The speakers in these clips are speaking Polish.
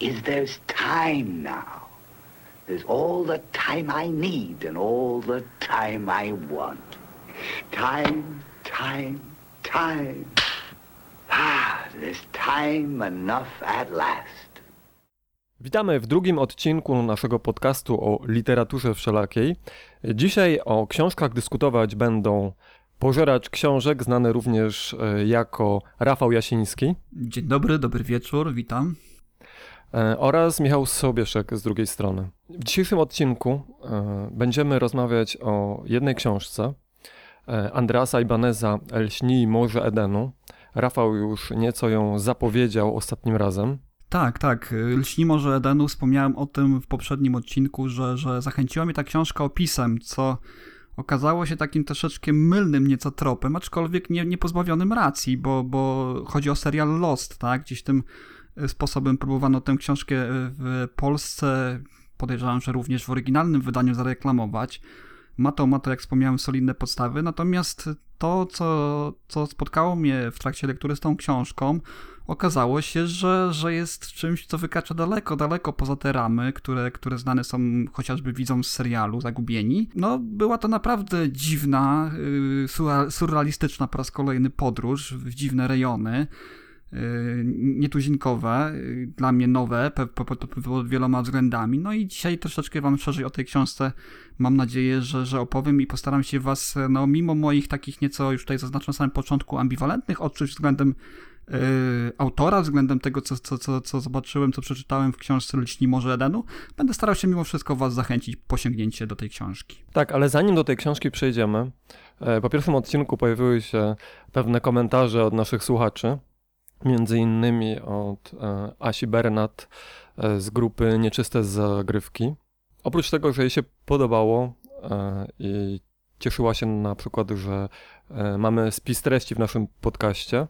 is there's time now. There's all the time I need and all the time I want. Time, time, time. Ah, there's time enough at last. Witamy w drugim odcinku naszego podcastu o literaturze wszelakiej. Dzisiaj o książkach dyskutować będą pożeracz książek, znany również e, jako Rafał Jasiński Dzień dobry, dobry wieczór, witam. E, oraz Michał Sobieszek z drugiej strony. W dzisiejszym odcinku e, będziemy rozmawiać o jednej książce e, Andreasa Ibaneza El Śni i Morze Edenu. Rafał już nieco ją zapowiedział ostatnim razem. Tak, tak, Lśni Morze Edenu, wspomniałem o tym w poprzednim odcinku, że, że zachęciła mnie ta książka opisem, co okazało się takim troszeczkę mylnym nieco tropem, aczkolwiek nie, nie pozbawionym racji, bo, bo chodzi o serial Lost, tak? Gdzieś tym sposobem próbowano tę książkę e, w Polsce, podejrzewam, że również w oryginalnym wydaniu zareklamować. Ma to, ma to, jak wspomniałem, solidne podstawy, natomiast to, co, co spotkało mnie w trakcie lektury z tą książką, okazało się, że, że jest czymś, co wykracza daleko, daleko poza te ramy, które, które znane są chociażby widzom z serialu Zagubieni. No, była to naprawdę dziwna, surreal- surrealistyczna po raz kolejny podróż w dziwne rejony. Yy, Nietuzinkowe, yy, dla mnie nowe pod wieloma względami. No i dzisiaj troszeczkę Wam szerzej o tej książce mam nadzieję, że, że opowiem i postaram się Was, no mimo moich takich nieco już tutaj zaznaczam na samym początku ambiwalentnych odczuć względem yy, autora, względem tego, co, co, co, co zobaczyłem, co przeczytałem w książce Lśni Morze Edenu, będę starał się mimo wszystko Was zachęcić po sięgnięcie do tej książki. Tak, ale zanim do tej książki przejdziemy, e, po pierwszym odcinku pojawiły się pewne komentarze od naszych słuchaczy, między innymi od e, Asi Bernat e, z grupy Nieczyste Zagrywki. Oprócz tego, że jej się podobało e, i cieszyła się na przykład, że mamy spis treści w naszym podcaście,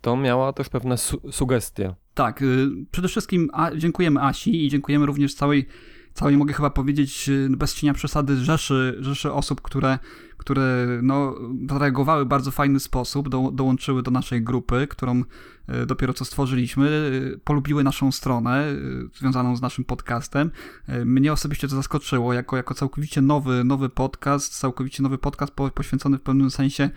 to miała też pewne su sugestie. Tak, y, przede wszystkim dziękujemy Asi i dziękujemy również całej, całej mogę chyba powiedzieć, y, bez cienia przesady, rzeszy, rzeszy osób, które, które no, zareagowały w bardzo fajny sposób, do, dołączyły do naszej grupy, którą y, dopiero co stworzyliśmy, y, polubiły naszą stronę związaną z naszym podcastem. Mnie osobiście to zaskoczyło, jako, jako całkowicie nowy, nowy podcast, całkowicie nowy podcast po, poświęcony w pewnym sensie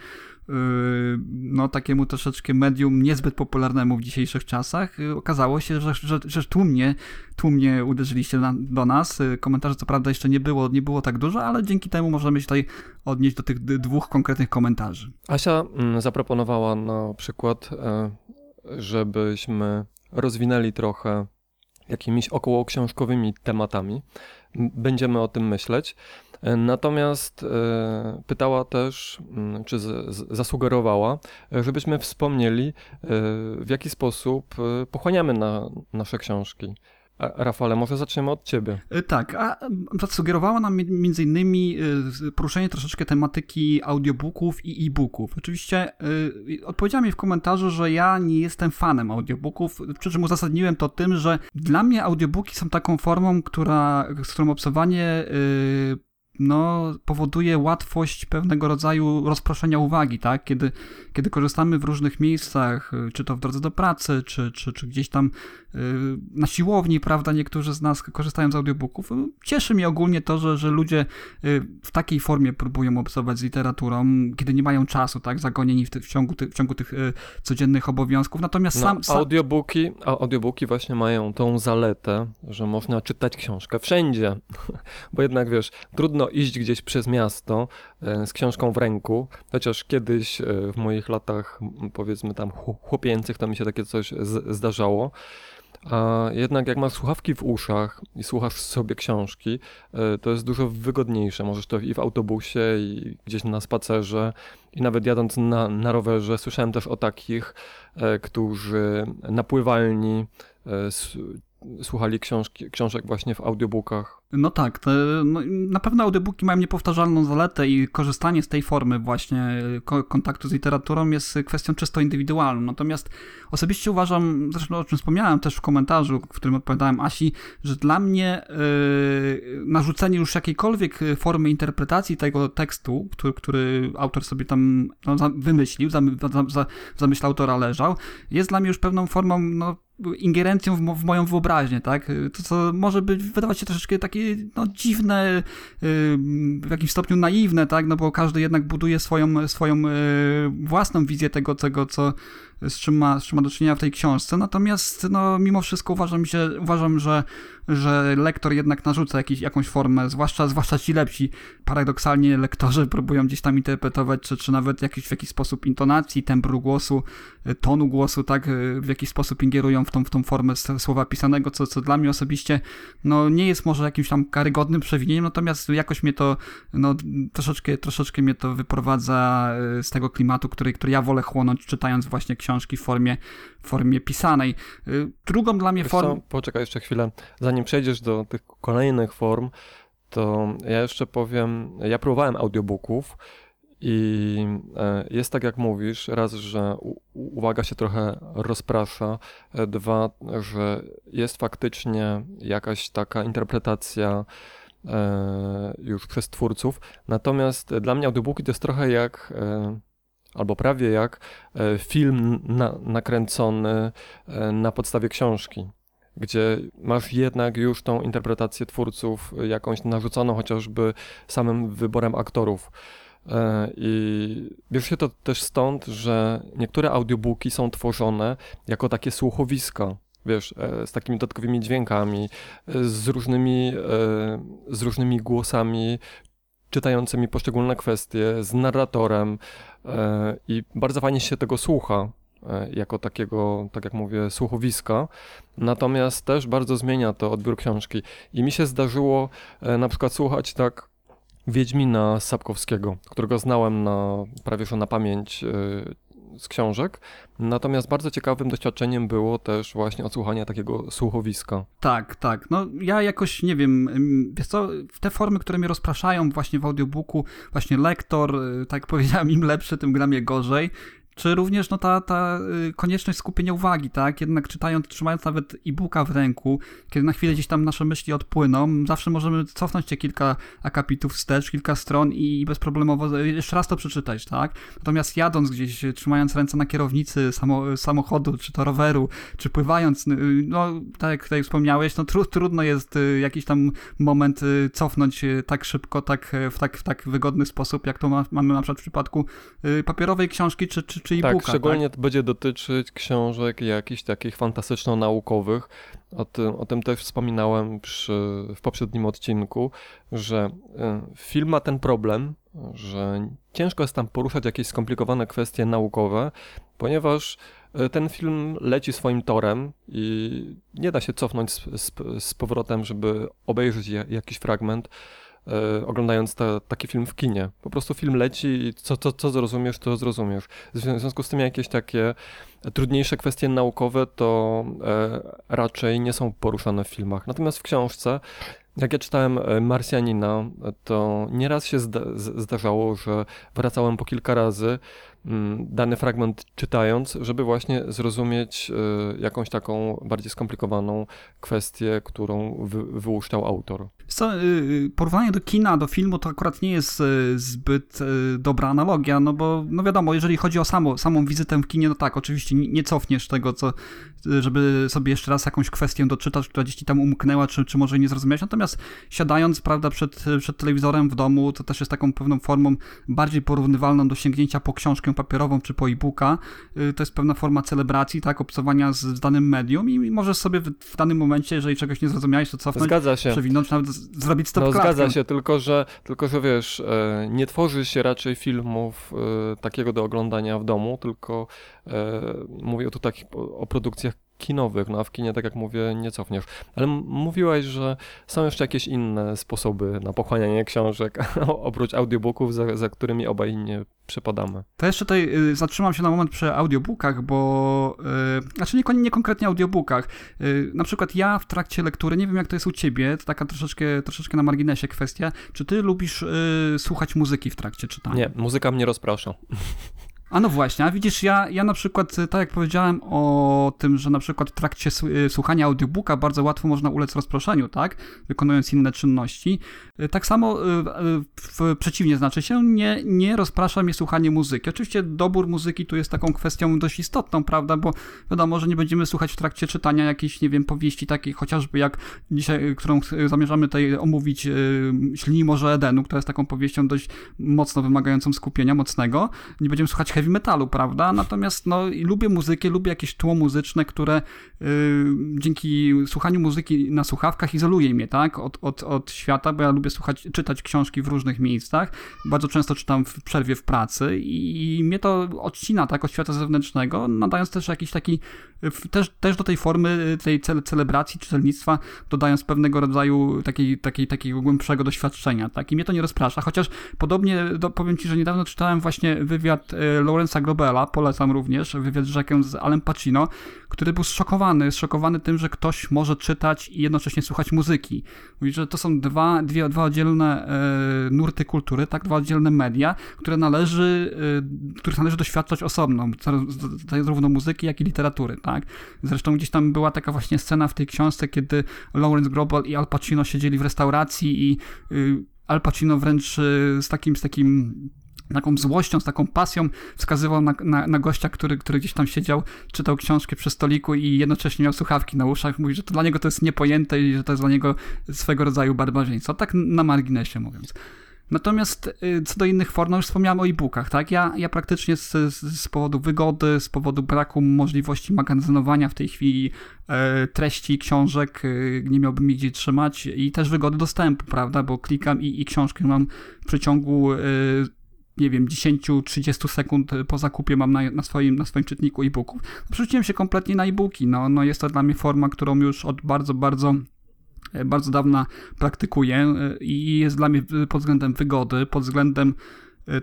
no takiemu troszeczkę medium niezbyt popularnemu w dzisiejszych czasach, yy, okazało się, że, że, że tłumnie, tłumnie uderzyliście na, do nas. Yy, Komentarzy co prawda jeszcze nie było, nie było tak dużo, ale dzięki temu możemy się tutaj odnieść do tych dwóch konkretnych komentarzy. Asia mm, zaproponowała na przykład, e, żebyśmy rozwinęli trochę jakimiś okołoksiążkowymi tematami. Będziemy o tym myśleć. Natomiast e, pytała też, mm, czy zasugerowała, żebyśmy wspomnieli, e, w jaki sposób e, pochłaniamy na nasze książki. Rafale, może zaczniemy od ciebie. Tak, a mm, zasugerowała nam mi- między innymi poruszenie troszeczkę tematyki audiobooków i e-booków. Oczywiście odpowiedziała mi w komentarzu, że ja nie jestem fanem audiobooków, przy czym uzasadniłem to tym, że dla mnie audiobooki są taką formą, która, z którą obcowanie yy, no, powoduje łatwość pewnego rodzaju rozproszenia uwagi, tak? Kiedy, kiedy korzystamy w różnych miejscach, y, czy to w drodze do pracy, czy, czy, czy gdzieś tam y, na siłowni, prawda, niektórzy z nas korzystają z audiobooków. Y, Cieszy mnie ogólnie to, że, że ludzie w takiej formie próbują obcować z literaturą, kiedy nie mają czasu, tak, zagonieni w, ty, w ciągu, ty, w ciągu tych codziennych obowiązków. Natomiast No, sam, sam, audiobooki, audiobooki właśnie mają tą zaletę, że można czytać książkę wszędzie. Bo jednak wiesz, trudno iść gdzieś przez miasto e, z książką w ręku, chociaż kiedyś e, w moich latach, powiedzmy tam chł- chłopięcych, to mi się takie coś zdarzało. A jednak jak masz słuchawki w uszach i słuchasz sobie książki, e, to jest dużo wygodniejsze. Możesz to i w autobusie, i gdzieś na spacerze, i nawet jadąc na, na rowerze. Słyszałem też o takich, którzy na pływalni s- słuchali książki, książek właśnie w audiobookach. No tak, no, na pewno audiobooki mają niepowtarzalną zaletę i korzystanie z tej formy właśnie ko kontaktu z literaturą jest kwestią czysto indywidualną. Natomiast osobiście uważam, zresztą o czym wspomniałem też w komentarzu, w którym odpowiadałem Asi, że dla mnie yy, narzucenie już jakiejkolwiek formy interpretacji tego tekstu, który, który autor sobie tam no, wymyślił, za, za, za, w zamyśle autora leżał, jest dla mnie już pewną formą no, ingerencją w, w, moją wyobraźnię, tak? To, co może być, wydawać się troszeczkę takie no, dziwne, w jakimś stopniu naiwne, tak? No bo każdy jednak buduje swoją, swoją e, własną wizję tego, tego co, z czym ma, z czym ma do czynienia w tej książce. Natomiast no, mimo wszystko uważam, się, uważam że, że lektor jednak narzuca jakiś, jakąś formę, zwłaszcza, zwłaszcza ci lepsi. Paradoksalnie lektorzy próbują gdzieś tam interpretować, czy, czy nawet jakiś, w jakiś sposób intonacji, tembru głosu, tonu głosu, tak, w jakiś sposób ingerują w tą, w tą formę słowa pisanego, co, co dla mnie osobiście no, nie jest może jakimś tam karygodnym przewinieniem, natomiast jakoś mnie to no, troszeczkę, troszeczkę mnie to wyprowadza e, z tego klimatu, który, który ja wolę chłonąć, czytając właśnie książki w formie, w formie pisanej. E, drugą dla mnie formą... Poczekaj jeszcze chwilę. Zanim przejdziesz do tych kolejnych form, to ja jeszcze powiem, ja próbowałem audiobooków i e, jest tak, jak mówisz, raz, że uwaga się trochę rozprasza, e, dwa, że jest faktycznie jakaś taka interpretacja e, już przez twórców. Natomiast dla mnie audiobooki to jest trochę jak, albo prawie jak film na, nakręcony na podstawie książki gdzie masz jednak już tą interpretację twórców jakąś narzuconą chociażby samym wyborem aktorów. E, I bierze się to też stąd, że niektóre audiobooki są tworzone jako takie słuchowiska, wiesz, e, z takimi dodatkowymi dźwiękami, e, z różnymi, z różnymi głosami czytającymi poszczególne kwestie, z narratorem i bardzo fajnie się tego słucha jako takiego, tak jak mówię, słuchowiska. Natomiast też bardzo zmienia to odbiór książki. I mi się zdarzyło na przykład słuchać tak Wiedźmina Sapkowskiego, którego znałem na, prawie że na pamięć z książek. Natomiast bardzo ciekawym doświadczeniem było też właśnie odsłuchanie takiego słuchowiska. Tak, tak. No ja jakoś nie wiem, wiesz co, te formy, które mnie rozpraszają właśnie w audiobooku, właśnie lektor, y, tak jak powiedziałem, im lepszy, tym gra mnie gorzej czy również no, ta, ta y, konieczność skupienia uwagi, tak? Jednak czytając, trzymając nawet e-booka w ręku, kiedy na chwilę gdzieś tam nasze myśli odpłyną, zawsze możemy cofnąć się kilka akapitów wstecz, kilka stron i bezproblemowo jeszcze raz to przeczytać, tak? Natomiast jadąc gdzieś, trzymając ręce na kierownicy samo, samochodu, czy to roweru, czy pływając, y, no tak jak tutaj wspomniałeś, no tru, trudno jest y, jakiś tam moment cofnąć tak szybko, tak w tak, w tak wygodny sposób, jak to ma, mamy na przykład w przypadku papierowej książki, czy, czy czy e-booka. Tak, szczególnie tak? będzie dotyczyć książek jakichś takich fantastyczno-naukowych. O tym, o tym też wspominałem przy, w poprzednim odcinku, że e, film ma ten problem, że ciężko jest tam poruszać jakieś skomplikowane kwestie naukowe, ponieważ e, ten film leci swoim torem i nie da się cofnąć z, z, z powrotem, żeby obejrzeć jakiś fragment e, oglądając ta, taki film w kinie. Po prostu film leci i co, co, co zrozumiesz, to zrozumiesz. W związku z tym jakieś takie trudniejsze kwestie naukowe to e, raczej nie są poruszane w filmach. Natomiast w książce jak ja czytałem e, Marsjanina, to nieraz się zda zdarzało, że wracałem po kilka razy dany fragment czytając, żeby właśnie zrozumieć y, jakąś taką bardziej skomplikowaną kwestię, którą wy, wyłuszczał autor. Co, y, y, porównanie do kina, do filmu to akurat nie jest zbyt dobra analogia, no bo no wiadomo, jeżeli chodzi o samo, samą wizytę w kinie, no tak, oczywiście nie cofniesz tego, co, żeby sobie jeszcze raz jakąś kwestię doczytać, która gdzieś ci tam umknęła, czy, czy może nie zrozumiałeś, natomiast siadając, prawda, przed, przed telewizorem w domu, to też jest taką pewną formą bardziej porównywalną do sięgnięcia po książkę papierową czy po e-booka, y, to jest pewna forma celebracji, tak, obcowania z, z danym medium i możesz sobie w, w, danym momencie, jeżeli czegoś nie zrozumiałeś, to cofnąć, zgadza się. przewinąć, nawet zrobić stop No zgadza się, tylko że, tylko że wiesz, e, nie tworzy się raczej filmów e, takiego do oglądania w domu, tylko e, mówię tu takich o produkcjach kinowych, no a w kinie, tak jak mówię, nie cofniesz. Ale mówiłaś, że są jeszcze jakieś inne sposoby na pochłanianie książek, oprócz audiobooków, za, za którymi obaj nie przepadamy. To jeszcze tutaj y, zatrzymam się na moment przy audiobookach, bo y, znaczy nie, nie konkretnie audiobookach. Y, na przykład ja w trakcie lektury, nie wiem jak to jest u ciebie, to taka troszeczkę, troszeczkę na marginesie kwestia, czy ty lubisz słuchać muzyki w trakcie czytania? Nie, muzyka mnie rozprasza. A no właśnie, a widzisz, ja, ja na przykład, y, tak jak powiedziałem o tym, że na przykład w trakcie y, słuchania audiobooka bardzo łatwo można ulec rozproszeniu, tak? Wykonując inne czynności. Y, Tak samo, w, przeciwnie znaczy się, nie, nie rozprasza mnie słuchanie muzyki. Oczywiście dobór muzyki tu jest taką kwestią dość istotną, prawda? Bo wiadomo, że nie będziemy słuchać w trakcie czytania jakiejś, nie wiem, powieści takiej chociażby jak dzisiaj, którą zamierzamy tutaj omówić, Ślini Morze Edenu, która jest taką powieścią dość mocno wymagającą skupienia, mocnego. Nie będziemy słuchać heavy metalu, prawda? Natomiast no, lubię muzykę, lubię jakieś tło muzyczne, które y, dzięki słuchaniu muzyki na słuchawkach izoluje mnie, tak? Od, od, od świata, bo ja lubię słuchać, czytać książki w różnych miejscach. Bardzo często czytam w przerwie w pracy i, i mnie to odcina, tak? Od świata zewnętrznego, nadając też jakiś taki, też, też do tej formy tej cele, celebracji czytelnictwa, dodając pewnego rodzaju takiej, takiej, takiego głębszego doświadczenia, tak? I mnie to nie rozprasza, chociaż podobnie do, powiem Ci, że niedawno czytałem właśnie wywiad e, Lawrence'a Globela, polecam również, wywiad z Jackiem z Alem Pacino, który był zszokowany, zszokowany tym, że ktoś może czytać i jednocześnie słuchać muzyki. Mówi, że to są dwa, dwie, dwa oddzielne e, nurty kultury, tak, dwa oddzielne media, które należy, e, których należy doświadczać osobno, zaró- zarówno muzyki, jak i literatury, tak. Zresztą gdzieś tam była taka właśnie scena w tej książce, kiedy Lawrence Global i Al Pacino siedzieli w restauracji i y, Al Pacino wręcz y, z takim, z takim taką złością, z taką pasją wskazywał na, na, na gościa, który, który gdzieś tam siedział, czytał książkę przy stoliku i jednocześnie miał słuchawki na uszach. Mówi, że to dla niego to jest niepojęte i że to jest dla niego swego rodzaju barbarzyństwo. Tak na marginesie mówiąc. Natomiast y, co do innych form, no już wspomniałem o e-bookach, tak? Ja, ja praktycznie z, z, powodu wygody, z powodu braku możliwości magazynowania w tej chwili e, treści książek, y, nie miałbym ich gdzie trzymać i też wygody dostępu, prawda? Bo klikam i, i książkę mam w przeciągu y, nie wiem, 10-30 sekund po zakupie mam na, na, swoim, na swoim czytniku e-booków. Przerzuciłem się kompletnie na e-booki. No, no jest to dla mnie forma, którą już od bardzo, bardzo e, bardzo dawna praktykuję e, i jest dla mnie pod względem wygody, pod względem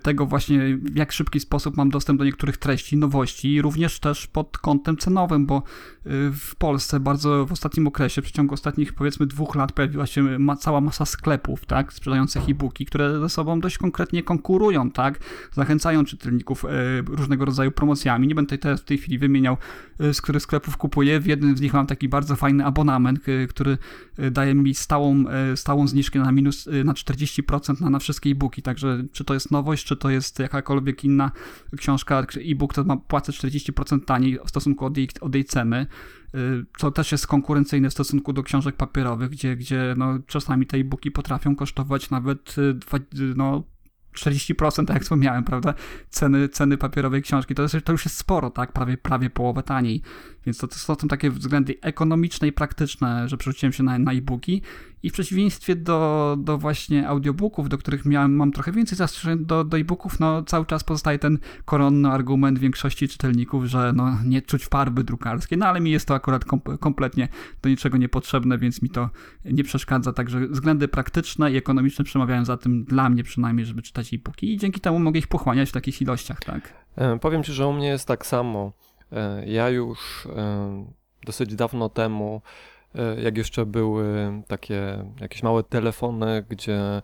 tego właśnie, w jak szybki sposób mam dostęp do niektórych treści, nowości, również też pod kątem cenowym, bo y, w Polsce bardzo w ostatnim okresie, w przeciągu ostatnich powiedzmy dwóch lat pojawiła się ma, cała masa sklepów, tak, sprzedających e-booki, które ze sobą dość konkretnie konkurują, tak, zachęcają czytelników y, różnego rodzaju promocjami. Nie będę teraz w tej chwili wymieniał, y, z których sklepów kupuję. W jednym z nich mam taki bardzo fajny abonament, y, który y, daje mi stałą, y, stałą zniżkę na minus, y, na 40% na, na wszystkie e-booki, także czy to jest nowość, czy to jest jakakolwiek inna książka, e-book, to ma, płacę 40% taniej w stosunku od jej, od jej ceny, y, co też jest konkurencyjne w stosunku do książek papierowych, gdzie, gdzie no, czasami te e-booki potrafią kosztować nawet y, y, no, 40%, tak jak wspomniałem, prawda, ceny, ceny papierowej książki, to, jest, to już jest sporo, tak, prawie, prawie połowę taniej, więc to, to są takie względy ekonomiczne i praktyczne, że przerzuciłem się na, na e-booki i w przeciwieństwie do, do właśnie audiobooków, do których miałem, mam trochę więcej zastrzeżeń do, do e-booków, no cały czas pozostaje ten koronny argument większości czytelników, że no nie czuć farby drukarskiej, no ale mi jest to akurat kom kompletnie do niczego niepotrzebne, więc mi to nie przeszkadza, także względy praktyczne i ekonomiczne przemawiają za tym dla mnie przynajmniej, żeby czytać e-booki i dzięki temu mogę ich pochłaniać w takich ilościach, tak. E, Powiem Ci, że u mnie jest tak samo. E, Ja już e, dosyć dawno temu, e, jak jeszcze były takie jakieś małe telefony, gdzie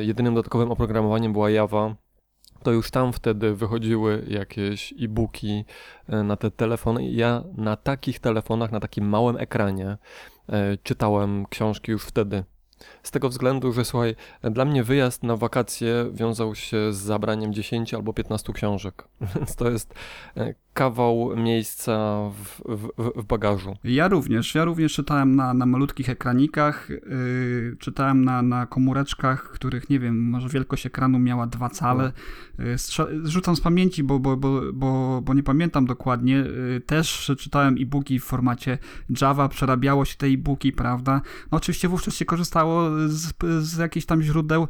jedynym dodatkowym oprogramowaniem była Java, to już tam wtedy wychodziły jakieś e-booki na te telefony ja na takich telefonach, na takim małym ekranie czytałem książki już wtedy. Z tego względu, że słuchaj, dla mnie wyjazd na wakacje wiązał się z zabraniem 10 albo 15 książek, więc to jest kawał miejsca w, w, w bagażu. Ja również. Ja również czytałem na, na malutkich ekranikach, yy, czytałem na, na komóreczkach, których nie wiem, może wielkość ekranu miała dwa cale. Yy, strze- rzucam z pamięci, bo, bo, bo, bo, bo nie pamiętam dokładnie. Yy, też czytałem e-booki w formacie Java, przerabiało się te e-booki, prawda? No oczywiście wówczas się korzystało z, z jakichś tam źródeł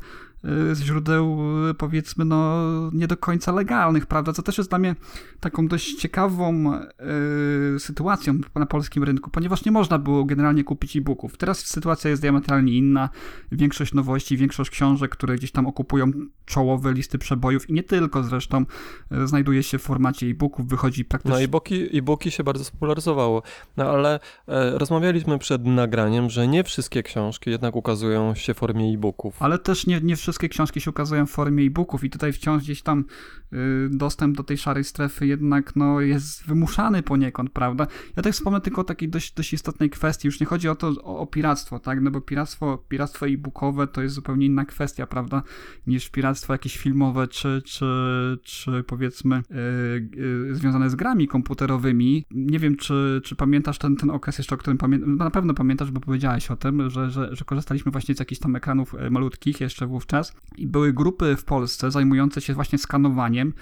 z źródeł y, powiedzmy no nie do końca legalnych, prawda? Co też jest dla mnie taką dość ciekawą y, sytuacją na polskim rynku, ponieważ nie można było generalnie kupić e-booków. Teraz sytuacja jest diametralnie inna. Większość nowości, większość książek, które gdzieś tam okupują czołowe listy przebojów i nie tylko zresztą, y, znajduje się w formacie e-booków, wychodzi praktycznie... No e-booki, e-booki się bardzo spopularyzowało, no ale e, rozmawialiśmy przed nagraniem, że nie wszystkie książki jednak ukazują się w formie e-booków. Ale też nie, nie wszystkie książki się ukazują w formie e-booków i tutaj wciąż gdzieś tam y, dostęp do tej szarej strefy jednak no, jest wymuszany poniekąd, prawda? Ja tak wspomnę tylko o takiej dość, dość istotnej kwestii. Już nie chodzi o to, o, o piractwo, tak? No bo piractwo, piractwo e-bookowe to jest zupełnie inna kwestia, prawda? Niż piractwo jakieś filmowe, czy, czy, czy powiedzmy y, y, związane z grami komputerowymi. Nie wiem, czy, czy pamiętasz ten, ten okres jeszcze, o którym pamiętam. Na pewno pamiętasz, bo powiedziałeś o tym, że, że, że korzystaliśmy właśnie z jakichś tam ekranów e, malutkich jeszcze wówczas i były grupy w Polsce zajmujące się właśnie skanowaniem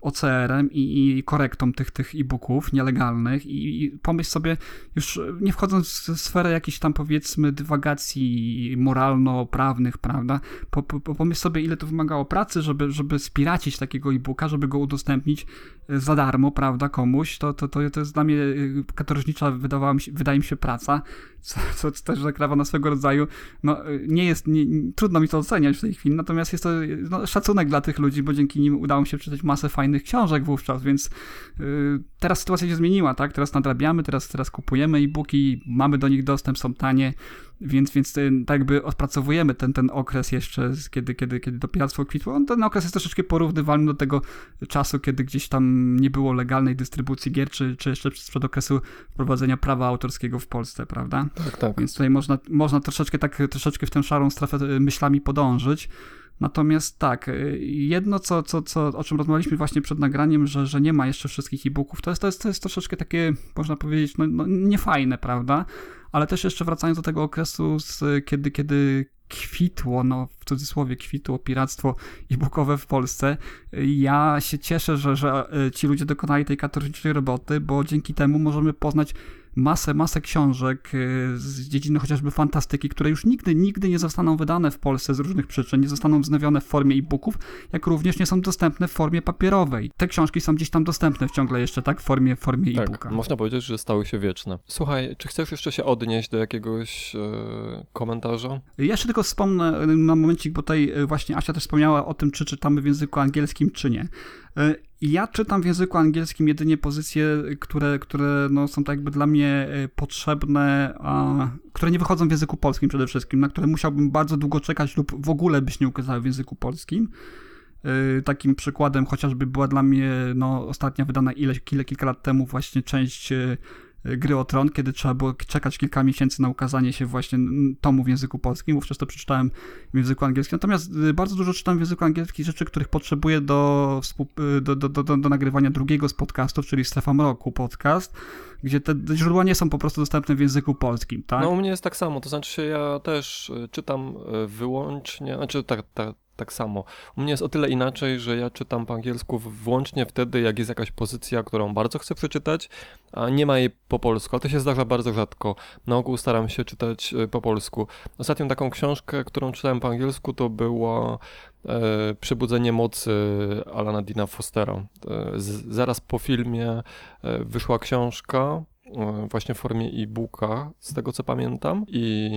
OCR-em i, i korektą tych, tych e-booków nielegalnych. I, i pomyśl sobie, już nie wchodząc w sferę jakichś tam powiedzmy dywagacji moralno-prawnych, prawda, po, po, pomyśl sobie ile to wymagało pracy, żeby, żeby spiracić takiego e-booka, żeby go udostępnić za darmo, prawda, komuś, to, to, to, to jest dla mnie e, katorżnicza, wydawała mi się, wydaje mi się, praca, co, co też zakrawa na swego rodzaju, no nie jest, nie, trudno mi to oceniać w tej chwili, natomiast jest to no, szacunek dla tych ludzi, bo dzięki nim udało mi się przeczytać masę fajnych książek wówczas, więc yy, teraz sytuacja się zmieniła, tak, teraz nadrabiamy, teraz, teraz kupujemy e-booki, mamy do nich dostęp, są tanie, więc, więc tak jakby odpracowujemy ten, ten okres jeszcze, kiedy, kiedy, kiedy to piractwo kwitło. Ten okres jest troszeczkę porównywalny do tego czasu, kiedy gdzieś tam nie było legalnej dystrybucji gier, czy, czy jeszcze przed okresu wprowadzenia prawa autorskiego w Polsce, prawda? Tak, tak. Więc tutaj można, można troszeczkę tak, troszeczkę w tę szarą strefę myślami podążyć. Natomiast tak, jedno, co, co, co, o czym rozmawialiśmy właśnie przed nagraniem, że, że nie ma jeszcze wszystkich e-booków, to jest, to, jest, to jest troszeczkę takie, można powiedzieć, no, no niefajne, prawda? Ale też jeszcze wracając do tego okresu, z, kiedy, kiedy kwitło, no w cudzysłowie kwitło piractwo e-bookowe w Polsce, ja się cieszę, że, że e, ci ludzie dokonali tej katorżniczej roboty, bo dzięki temu możemy poznać masę, masę książek y, z dziedziny chociażby fantastyki, które już nigdy, nigdy nie zostaną wydane w Polsce z różnych przyczyn, nie zostaną wznowione w formie e-booków, jak również nie są dostępne w formie papierowej. Te książki są gdzieś tam dostępne ciągle jeszcze, tak, w formie, w formie tak, e-booka. można powiedzieć, że stały się wieczne. Słuchaj, czy chcesz jeszcze się odnieść do jakiegoś e, komentarza? Ja jeszcze tylko wspomnę na momencik, bo tutaj e, właśnie Asia też wspomniała o tym, czy czytamy w języku angielskim, czy nie. Ja czytam w języku angielskim jedynie pozycje, które, które no, są tak jakby dla mnie e, potrzebne, a, które nie wychodzą w języku polskim przede wszystkim, na które musiałbym bardzo długo czekać lub w ogóle by się nie ukazały w języku polskim. E, takim przykładem chociażby była dla mnie no, ostatnia wydana ile, kilka, kilka lat temu właśnie część gry o tron, kiedy trzeba było czekać kilka miesięcy na ukazanie się właśnie tomu w języku polskim. Wówczas to przeczytałem w języku angielskim. Natomiast y, bardzo dużo czytam w języku angielskim rzeczy, których potrzebuję do, y, do, do, do, do, nagrywania drugiego z podcastów, czyli Strefa Mroku podcast, gdzie te źródła nie są po prostu dostępne w języku polskim, tak? No u mnie jest tak samo, to znaczy ja też y, czytam wyłącznie, znaczy tak, tak tak samo. U mnie jest o tyle inaczej, że ja czytam po angielsku wyłącznie wtedy, jak jest jakaś pozycja, którą bardzo chcę przeczytać, a nie ma jej po polsku. A to się zdarza bardzo rzadko. Na ogół staram się czytać e, po polsku. Ostatnią taką książkę, którą czytałem po angielsku, to było e, Przebudzenie mocy Alana Dina Fostera. E, z, zaraz po filmie e, wyszła książka e, właśnie w formie e-booka, z tego co pamiętam. I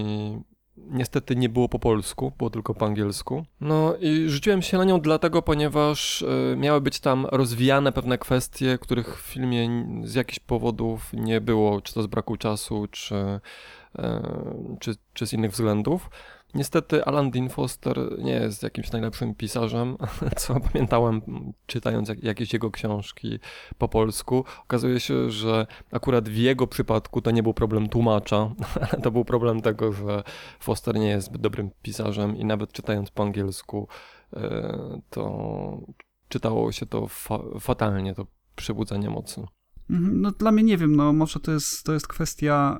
Niestety nie było po polsku, było tylko po angielsku. No i rzuciłem się na nią dlatego, ponieważ y, miały być tam rozwijane pewne kwestie, których w filmie z jakichś powodów nie było, czy to z braku czasu, czy, y, czy, czy z innych względów. Niestety Alan Dean Foster nie jest jakimś najlepszym pisarzem, co pamiętałem czytając jak, jakieś jego książki po polsku. Okazuje się, że akurat w jego przypadku to nie był problem tłumacza, ale to był problem tego, że Foster nie jest zbyt dobrym pisarzem i nawet czytając po angielsku e, to czytało się to fa fatalnie, to przebudzenie mocy. Mhm, no dla mnie nie wiem, no może to jest, to jest kwestia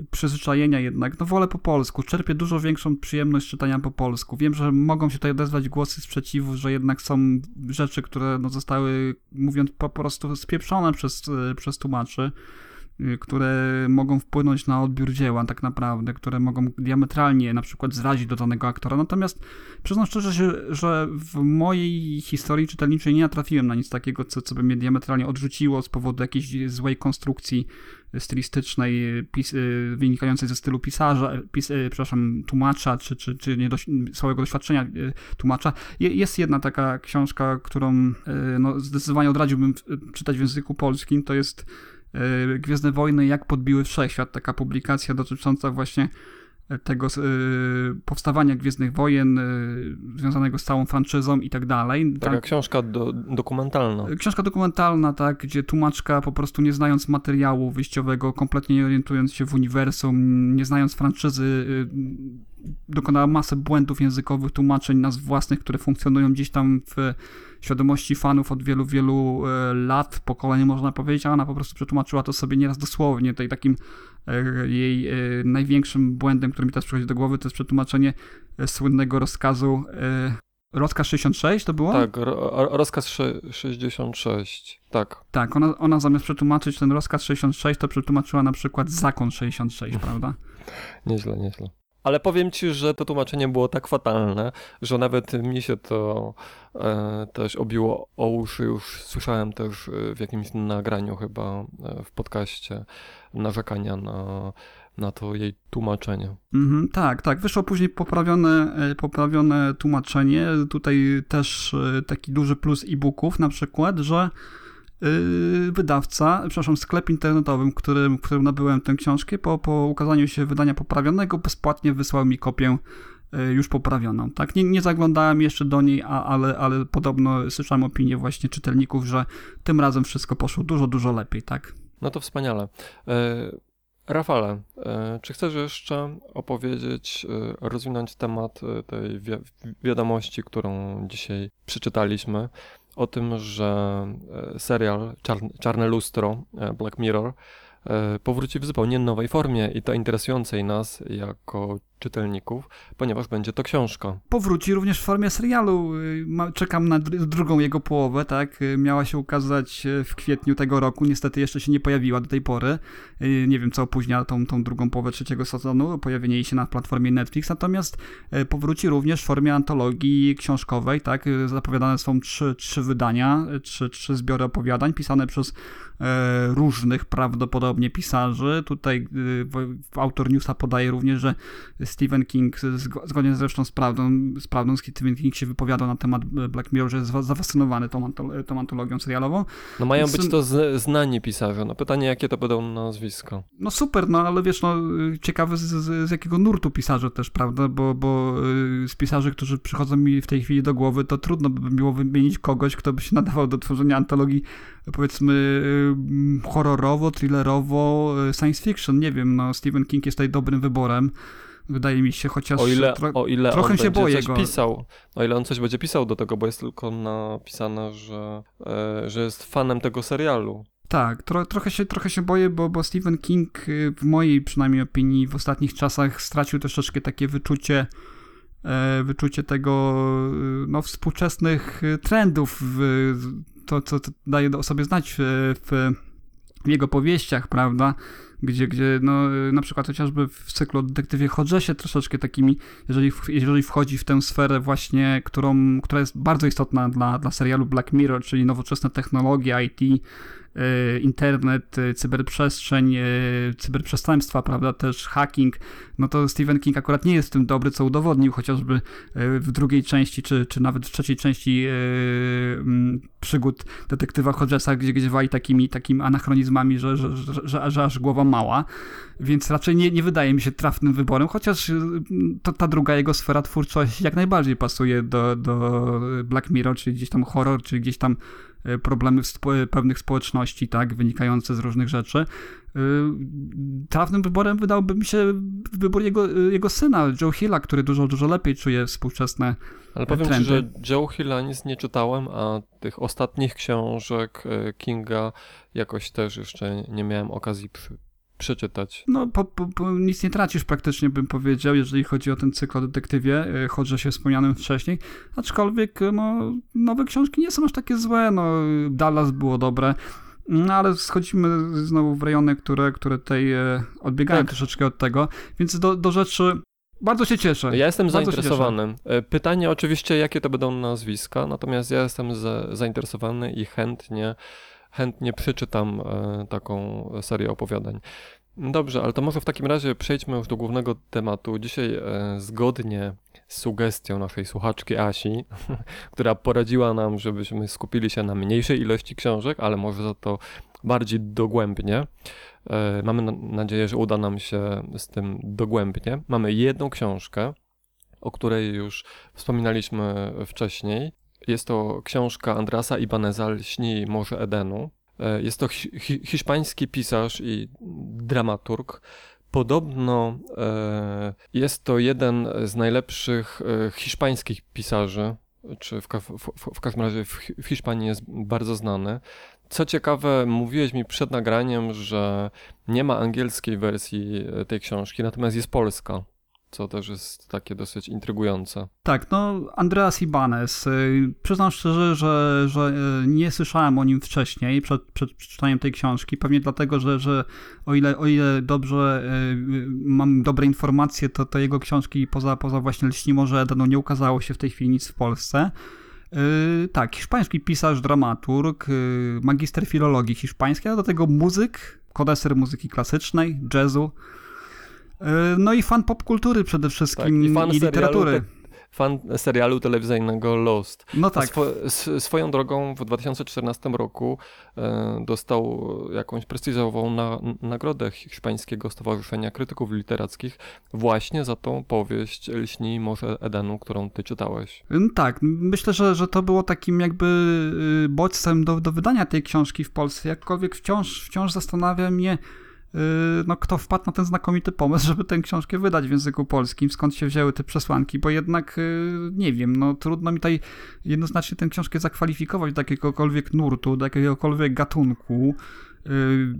y, przyzwyczajenia jednak. No wolę po polsku, czerpię dużo większą przyjemność czytania po polsku. Wiem, że mogą się tutaj odezwać głosy sprzeciwu, że jednak są rzeczy, które no, zostały, mówiąc po prostu, spieprzone przez, y, przez tłumaczy. Y, które mogą wpłynąć na odbiór dzieła tak naprawdę, które mogą diametralnie na przykład zrazić do danego aktora. Natomiast przyznam szczerze, że, że w mojej historii czytelniczej nie natrafiłem na nic takiego, co, co by mnie diametralnie odrzuciło z powodu jakiejś złej konstrukcji stylistycznej pis, y, wynikającej ze stylu pisarza, pis, y, przepraszam, tłumacza, czy, czy, czy niedoś, słabego doświadczenia tłumacza. Jest jedna taka książka, którą no, zdecydowanie odradziłbym czytać w języku polskim, to jest Gwiezdne Wojny, jak podbiły wszechświat, taka publikacja dotycząca właśnie tego y, powstawania Gwiezdnych Wojen, związanego z całą franczyzą i tak dalej. Taka tak, książka do, dokumentalna. Książka dokumentalna, tak, gdzie tłumaczka po prostu nie znając materiału wyjściowego, kompletnie nie orientując się w uniwersum, nie znając franczyzy, dokonała masę błędów językowych, tłumaczeń nazw własnych, które funkcjonują gdzieś tam w świadomości fanów od wielu, wielu e, lat, pokoleń można powiedzieć, a ona po prostu przetłumaczyła to sobie nieraz dosłownie. Tutaj takim e, jej e, największym błędem, który mi teraz przychodzi do głowy, to jest przetłumaczenie słynnego rozkazu Rozkaz 66 to było? Tak, ro, rozkaz 66, tak. Tak, ona, ona zamiast przetłumaczyć ten rozkaz 66, to przetłumaczyła na przykład zakon 66, prawda? nieźle, nieźle. Ale powiem ci, że to tłumaczenie było tak fatalne, że nawet mi się to e, też obiło o uszy. Już słyszałem też e, w jakimś nagraniu chyba e, w podcaście narzekania na, na to jej tłumaczenie. Mm, tak, tak. Wyszło później poprawione, e, poprawione tłumaczenie. Tutaj też taki duży plus e-booków na przykład, że wydawca, przepraszam, sklep internetowym, w którym, którym nabyłem tę książkę, po, po ukazaniu się wydania poprawionego, bezpłatnie wysłał mi kopię yy, już poprawioną. Tak, nie, nie zaglądałem jeszcze do niej, a, ale, ale podobno słyszałem opinię właśnie czytelników, że tym razem wszystko poszło dużo, dużo lepiej, tak? No to wspaniale. E, Rafale, czy chcesz jeszcze opowiedzieć, rozwinąć temat tej wi wiadomości, którą dzisiaj przeczytaliśmy? O tym, że e, serial Czarne Lustro, e, Black Mirror, powróci w zupełnie nowej formie i to interesującej nas jako czytelników, ponieważ będzie to książka. Powróci również w formie serialu. Y, czekam na drugą jego połowę, tak? Y, miała się ukazać y, w kwietniu tego roku, niestety jeszcze się nie pojawiła do tej pory. Nie wiem, co opóźnia tą, tą drugą połowę trzeciego sezonu, pojawienie jej się na platformie Netflix, natomiast powróci również w formie antologii książkowej, tak? Zapowiadane są trzy, trzy wydania, trzy, trzy zbiory opowiadań pisane przez różnych prawdopodobnie pisarzy. Tutaj autor newsa podaje również, że Stephen King, zgodnie zresztą z prawdą, z prawdą, Stephen King się wypowiadał na temat Black Mirror, że jest zafascynowany tą, tą antologią serialową. No mają Więc, być to znani pisarze. No pytanie, jakie to będą nazwiska. No super, no ale wiesz, no ciekawy z, z, z jakiego nurtu pisarze też, prawda, bo, bo y, z pisarzy, którzy przychodzą mi w tej chwili do głowy, to trudno by było wymienić kogoś, kto by się nadawał do tworzenia antologii powiedzmy y, horrorowo, thrillerowo, y, science fiction, nie wiem, no Stephen King jest tutaj dobrym wyborem wydaje mi się, chociaż o ile, tro o ile trochę on się boję coś go. pisał, o ile on coś będzie pisał do tego, bo jest tylko napisane, że, e, że jest fanem tego serialu. Tak, tro, trochę, się, trochę się boję, bo, bo Stephen King y, w mojej przynajmniej opinii w ostatnich czasach stracił troszeczkę takie wyczucie e, wyczucie tego y, no, współczesnych y, trendów, to co daje o sobie znać w, w, jego powieściach, prawda? gdzie, gdzie no, na przykład chociażby w cyklu o detektywie Hodgesie troszeczkę takimi, jeżeli, jeżeli wchodzi w tę sferę właśnie, którą, która jest bardzo istotna dla, dla serialu Black Mirror, czyli nowoczesne technologie, IT, E, internet, e, cyberprzestrzeń, e, cyberprzestępstwa, prawda, też hacking, no to Stephen King akurat nie jest w tym dobry, co udowodnił chociażby w drugiej części, czy, czy nawet w trzeciej części przygód detektywa Hodgesa, gdzie, gdzie wali takimi, takimi anachronizmami, że, że, że, że, aż głowa mała, więc raczej nie, nie wydaje mi się trafnym wyborem, chociaż to, ta druga jego sfera twórczości jak najbardziej pasuje do, do Black Mirror, czyli gdzieś tam horror, czyli gdzieś tam E, problemy spo pewnych społeczności, tak, wynikające z różnych rzeczy. E, trafnym wyborem wydałby mi się wybór jego, jego syna, Joe Hilla, który dużo, dużo lepiej czuje współczesne Ale powiem trendy. ci, że Joe Hilla nic nie czytałem, a tych ostatnich książek Kinga jakoś też jeszcze nie miałem okazji przy, przeczytać. No, po, po, po, nic nie tracisz praktycznie, bym powiedział, jeżeli chodzi o ten cykl o detektywie, choćże się wspomnianym wcześniej. Aczkolwiek, no, nowe książki nie są aż takie złe. No, Dallas było dobre. No ale schodzimy znowu w rejony, które, które tutaj e, odbiegają Tak. troszeczkę od tego, więc do, do rzeczy bardzo się cieszę. Ja jestem Bardzo zainteresowany. E, Pytanie oczywiście, jakie to będą nazwiska, natomiast ja jestem za, zainteresowany i chętnie, chętnie przeczytam e, taką serię opowiadań. Dobrze, ale to może w takim razie przejdźmy już do głównego tematu. Dzisiaj e, zgodnie z sugestią naszej słuchaczki Asi, która poradziła nam, żebyśmy skupili się na mniejszej ilości książek, ale może za to bardziej dogłębnie. E, Mamy na- nadzieję, że uda nam się z tym dogłębnie. Mamy jedną książkę, o której już wspominaliśmy wcześniej. Jest to książka Andrasa Ibaneza Lśni Morze Edenu. E, Jest to hi- hi- hiszpański pisarz i dramaturg. Podobno e, jest to jeden z najlepszych e, hiszpańskich pisarzy, czy w, w, w, w każdym razie w, Hi- w Hiszpanii jest bardzo znany. Co ciekawe, mówiłeś mi przed nagraniem, że nie ma angielskiej wersji tej książki, natomiast jest polska, co też jest takie dosyć intrygujące. Tak, no Andreas Ibanez. y, Przyznam szczerze, że, że y, nie słyszałem o nim wcześniej, przed, przed przeczytaniem tej książki. Pewnie dlatego, że, że o, ile, o ile dobrze y, mam dobre informacje, to, to jego książki poza, poza właśnie Lśni Morze Edenu nie ukazało się w tej chwili nic w Polsce. Tak, hiszpański pisarz, dramaturg, magister filologii hiszpańskiej, a do tego muzyk, kodeser muzyki klasycznej, jazzu. Y, No i fan popkultury przede wszystkim Tak, i fan i serialu literatury. te- Fan serialu telewizyjnego Lost. No tak, Swo, swoją drogą w 2014 roku e, dostał jakąś prestiżową na, nagrodę Hiszpańskiego Stowarzyszenia Krytyków Literackich właśnie za tą powieść Lśni Morze Edenu, którą ty czytałeś. Mm, Tak, myślę, że, że to było takim jakby y, bodźcem do, do wydania tej książki w Polsce. Jakkolwiek wciąż, wciąż zastanawia mnie, no, kto wpadł na ten znakomity pomysł, żeby tę książkę wydać w języku polskim, skąd się wzięły te przesłanki, bo jednak y, nie wiem, no trudno mi tutaj jednoznacznie tę książkę zakwalifikować do jakiegokolwiek nurtu, do jakiegokolwiek gatunku. Y,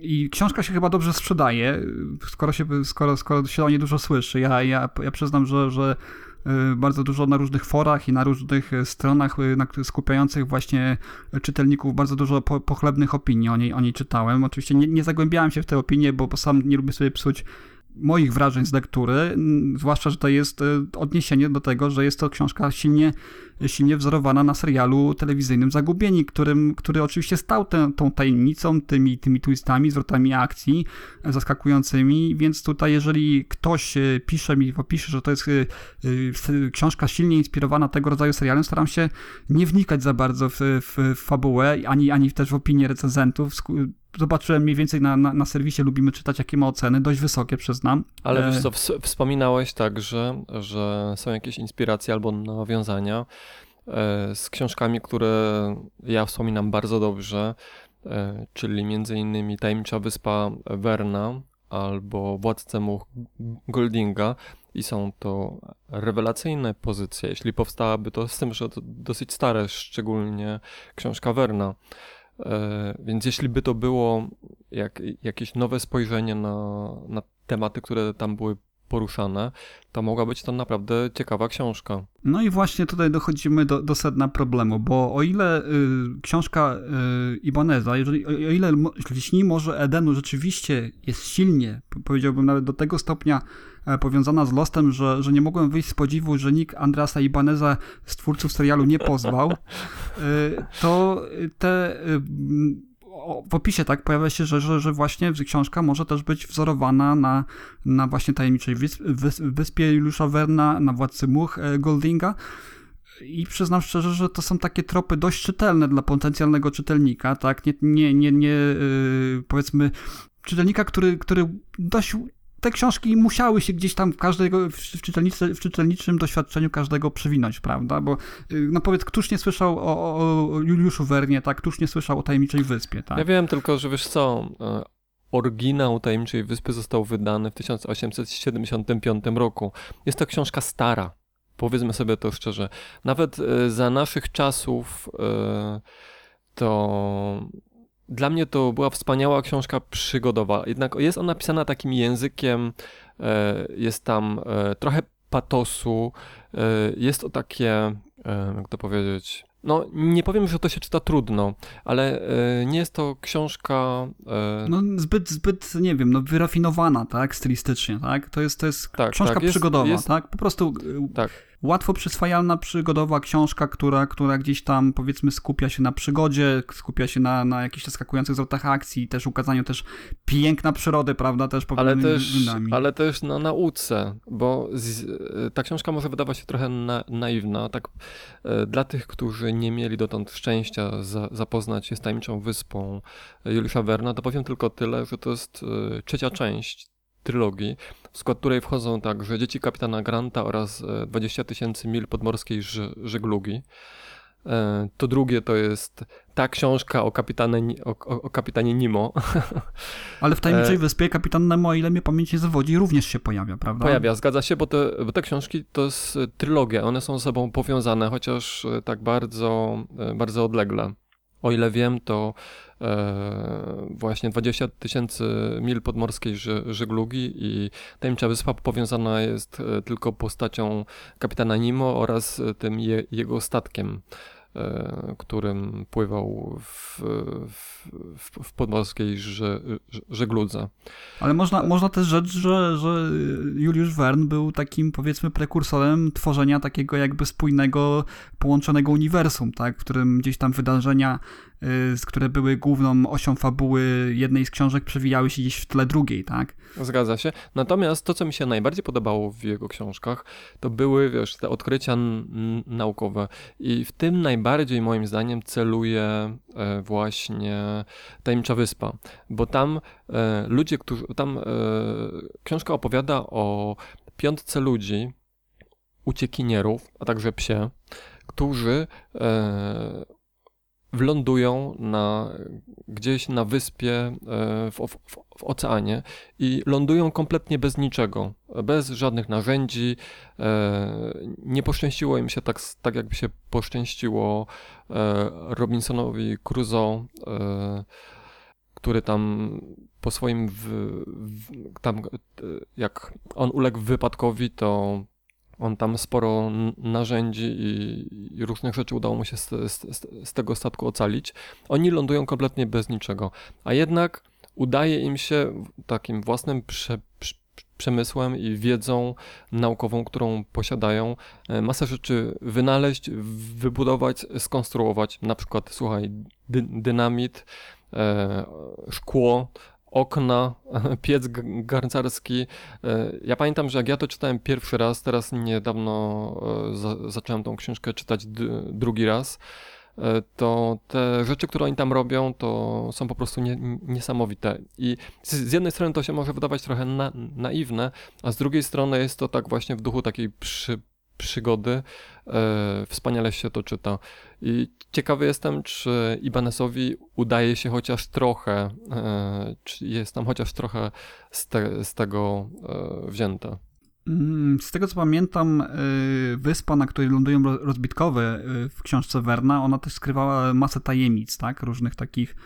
I książka się chyba dobrze sprzedaje, y, skoro się, skoro, skoro się o niej dużo słyszy. Ja, ja, ja przyznam, że, że y, bardzo dużo na różnych forach i na różnych y, stronach y, skupiających właśnie czytelników bardzo dużo po, pochlebnych opinii o niej, o niej czytałem. Oczywiście nie, nie zagłębiałem się w te opinie, bo sam nie lubię sobie psuć moich wrażeń z lektury, zwłaszcza, że to jest y, odniesienie do tego, że jest to książka silnie, silnie wzorowana na serialu telewizyjnym Zagubieni, którym, który oczywiście stał tę, tą tajemnicą, tymi, tymi twistami, zwrotami akcji e, zaskakującymi, więc tutaj jeżeli ktoś e, pisze mi w opisie, że to jest e, e, książka silnie inspirowana tego rodzaju serialem, staram się nie wnikać za bardzo w, w, w fabułę, ani, ani też w opinie recenzentów. Zobaczyłem mniej więcej na, na, na serwisie, lubimy czytać jakie ma oceny, dość wysokie przyznam. Ale E, wiesz co, ws- wspominałeś także, że są jakieś inspiracje albo nawiązania e, z książkami, które ja wspominam bardzo dobrze, e, czyli między innymi Tajemnicza Wyspa Werna albo Władcę Much Goldinga i są to rewelacyjne pozycje, jeśli powstałaby to z tym, że to dosyć stare, szczególnie książka Werna. E, Więc jeśli by to było jak, jakieś nowe spojrzenie na, na tematy, które tam były poruszane, to mogła być to naprawdę ciekawa książka. No i właśnie tutaj dochodzimy do, do sedna problemu, bo o ile y, książka y, Ibaneza, jeżeli, o o ile Lśni Morze Edenu rzeczywiście jest silnie, powiedziałbym nawet do tego stopnia powiązana z Lostem, że, że nie mogłem wyjść z podziwu, że nikt Andrasa Ibaneza z twórców serialu nie pozwał, y, to te... o- w opisie tak pojawia się, że, że, że właśnie książka może też być wzorowana na, na właśnie tajemniczej wysp, wys, wyspie Juliusza Werna, na Władcy Much e, Goldinga. I przyznam szczerze, że to są takie tropy dość czytelne dla potencjalnego czytelnika, tak? Nie, nie, nie, nie powiedzmy, czytelnika, który, który dość. Te książki musiały się gdzieś tam w każdego, w, w, czytelniczym doświadczeniu każdego przewinąć, prawda? Bo, yy, no powiedz, któż nie słyszał o, o, o Juliuszu Wernie, tak? Któż nie słyszał o Tajemniczej Wyspie, tak? Ja wiem tylko, że wiesz co, e, oryginał Tajemniczej Wyspy został wydany w 1875 roku. Jest to książka stara, powiedzmy sobie to szczerze. Nawet e, za naszych czasów e, to dla mnie to była wspaniała książka przygodowa. Jednak jest ona pisana takim językiem, e, jest tam e, trochę patosu, e, jest to takie, jak to powiedzieć, no nie powiem, że to się czyta trudno, ale nie jest to książka... No zbyt, zbyt, nie wiem, no wyrafinowana, tak, stylistycznie, tak? To jest, to jest tak, książka tak, jest, przygodowa, jest, tak? Po prostu tak łatwo przyswajalna, przygodowa książka, która, która gdzieś tam powiedzmy skupia się na przygodzie, skupia się na, na jakichś zaskakujących zwrotach akcji, też ukazaniu też piękna przyrody, prawda, też ale też, ale też na nauce, bo z, ta książka może wydawać się trochę na, naiwna, tak e, dla tych, którzy nie mieli dotąd szczęścia za, zapoznać się z tajemniczą wyspą Juliusza Werna, to powiem tylko tyle, że to jest e, trzecia część trylogii, w skład której wchodzą także Dzieci kapitana Granta oraz 20 e, tysięcy mil podmorskiej żeglugi. E, to drugie to jest ta książka o kapitanie, o, o kapitanie Nemo. Ale w Tajemniczej e, Wyspie kapitan Nemo, o ile mnie pamięć nie zawodzi, również się pojawia, prawda? Pojawia, zgadza się, bo te, bo te książki to jest trylogia, one są ze sobą powiązane, chociaż tak bardzo, bardzo odlegle. O ile wiem, to e, właśnie 20 tysięcy mil podmorskiej żeglugi i tajemnicza wyspa powiązana jest e, tylko postacią kapitana Nemo oraz tym je, jego statkiem. E, którym pływał w, w, w podmorskiej żegludze. Ale można, można też rzec, że, że Juliusz Verne był takim powiedzmy prekursorem tworzenia takiego jakby spójnego, połączonego uniwersum, tak? w którym gdzieś tam wydarzenia które były główną osią fabuły jednej z książek, przewijały się gdzieś w tle drugiej, tak? Zgadza się. Natomiast to, co mi się najbardziej podobało w jego książkach, to były, wiesz, te odkrycia naukowe. I w tym najbardziej, moim zdaniem, celuje e, właśnie Tajemnicza Wyspa. Bo tam e, ludzie, którzy... Tam e, książka opowiada o piątce ludzi, uciekinierów, a także psie, którzy wlądują na, gdzieś na wyspie e, w, w, w, oceanie i lądują kompletnie bez niczego, bez żadnych narzędzi. E, nie poszczęściło im się tak, tak jakby się poszczęściło e, Robinsonowi Crusoe, który tam po swoim, w, tam jak on uległ wypadkowi, to on tam sporo narzędzi i, i różnych rzeczy udało mu się z, z, z, tego statku ocalić. Oni lądują kompletnie bez niczego, a jednak udaje im się takim własnym prze, prze, przemysłem i wiedzą naukową, którą posiadają, e, masę rzeczy wynaleźć, wybudować, skonstruować. Na przykład, słuchaj, dy, dynamit, e, szkło, okna, piec garncarski. E, ja pamiętam, że jak ja to czytałem pierwszy raz, teraz niedawno e, za, zacząłem tą książkę czytać drugi raz, e, to te rzeczy, które oni tam robią, to są po prostu nie, niesamowite. I z, z, jednej strony to się może wydawać trochę na, naiwne, a z drugiej strony jest to tak właśnie w duchu takiej przy, przygody. E, wspaniale się to czyta. I ciekawy jestem, czy Ibanesowi udaje się chociaż trochę, e, czy jest tam chociaż trochę z, te, z tego e, wzięte. Mm, z tego co pamiętam, wyspa, na której lądują rozbitkowe w książce Werna, ona też skrywała masę tajemnic, tak? Różnych takich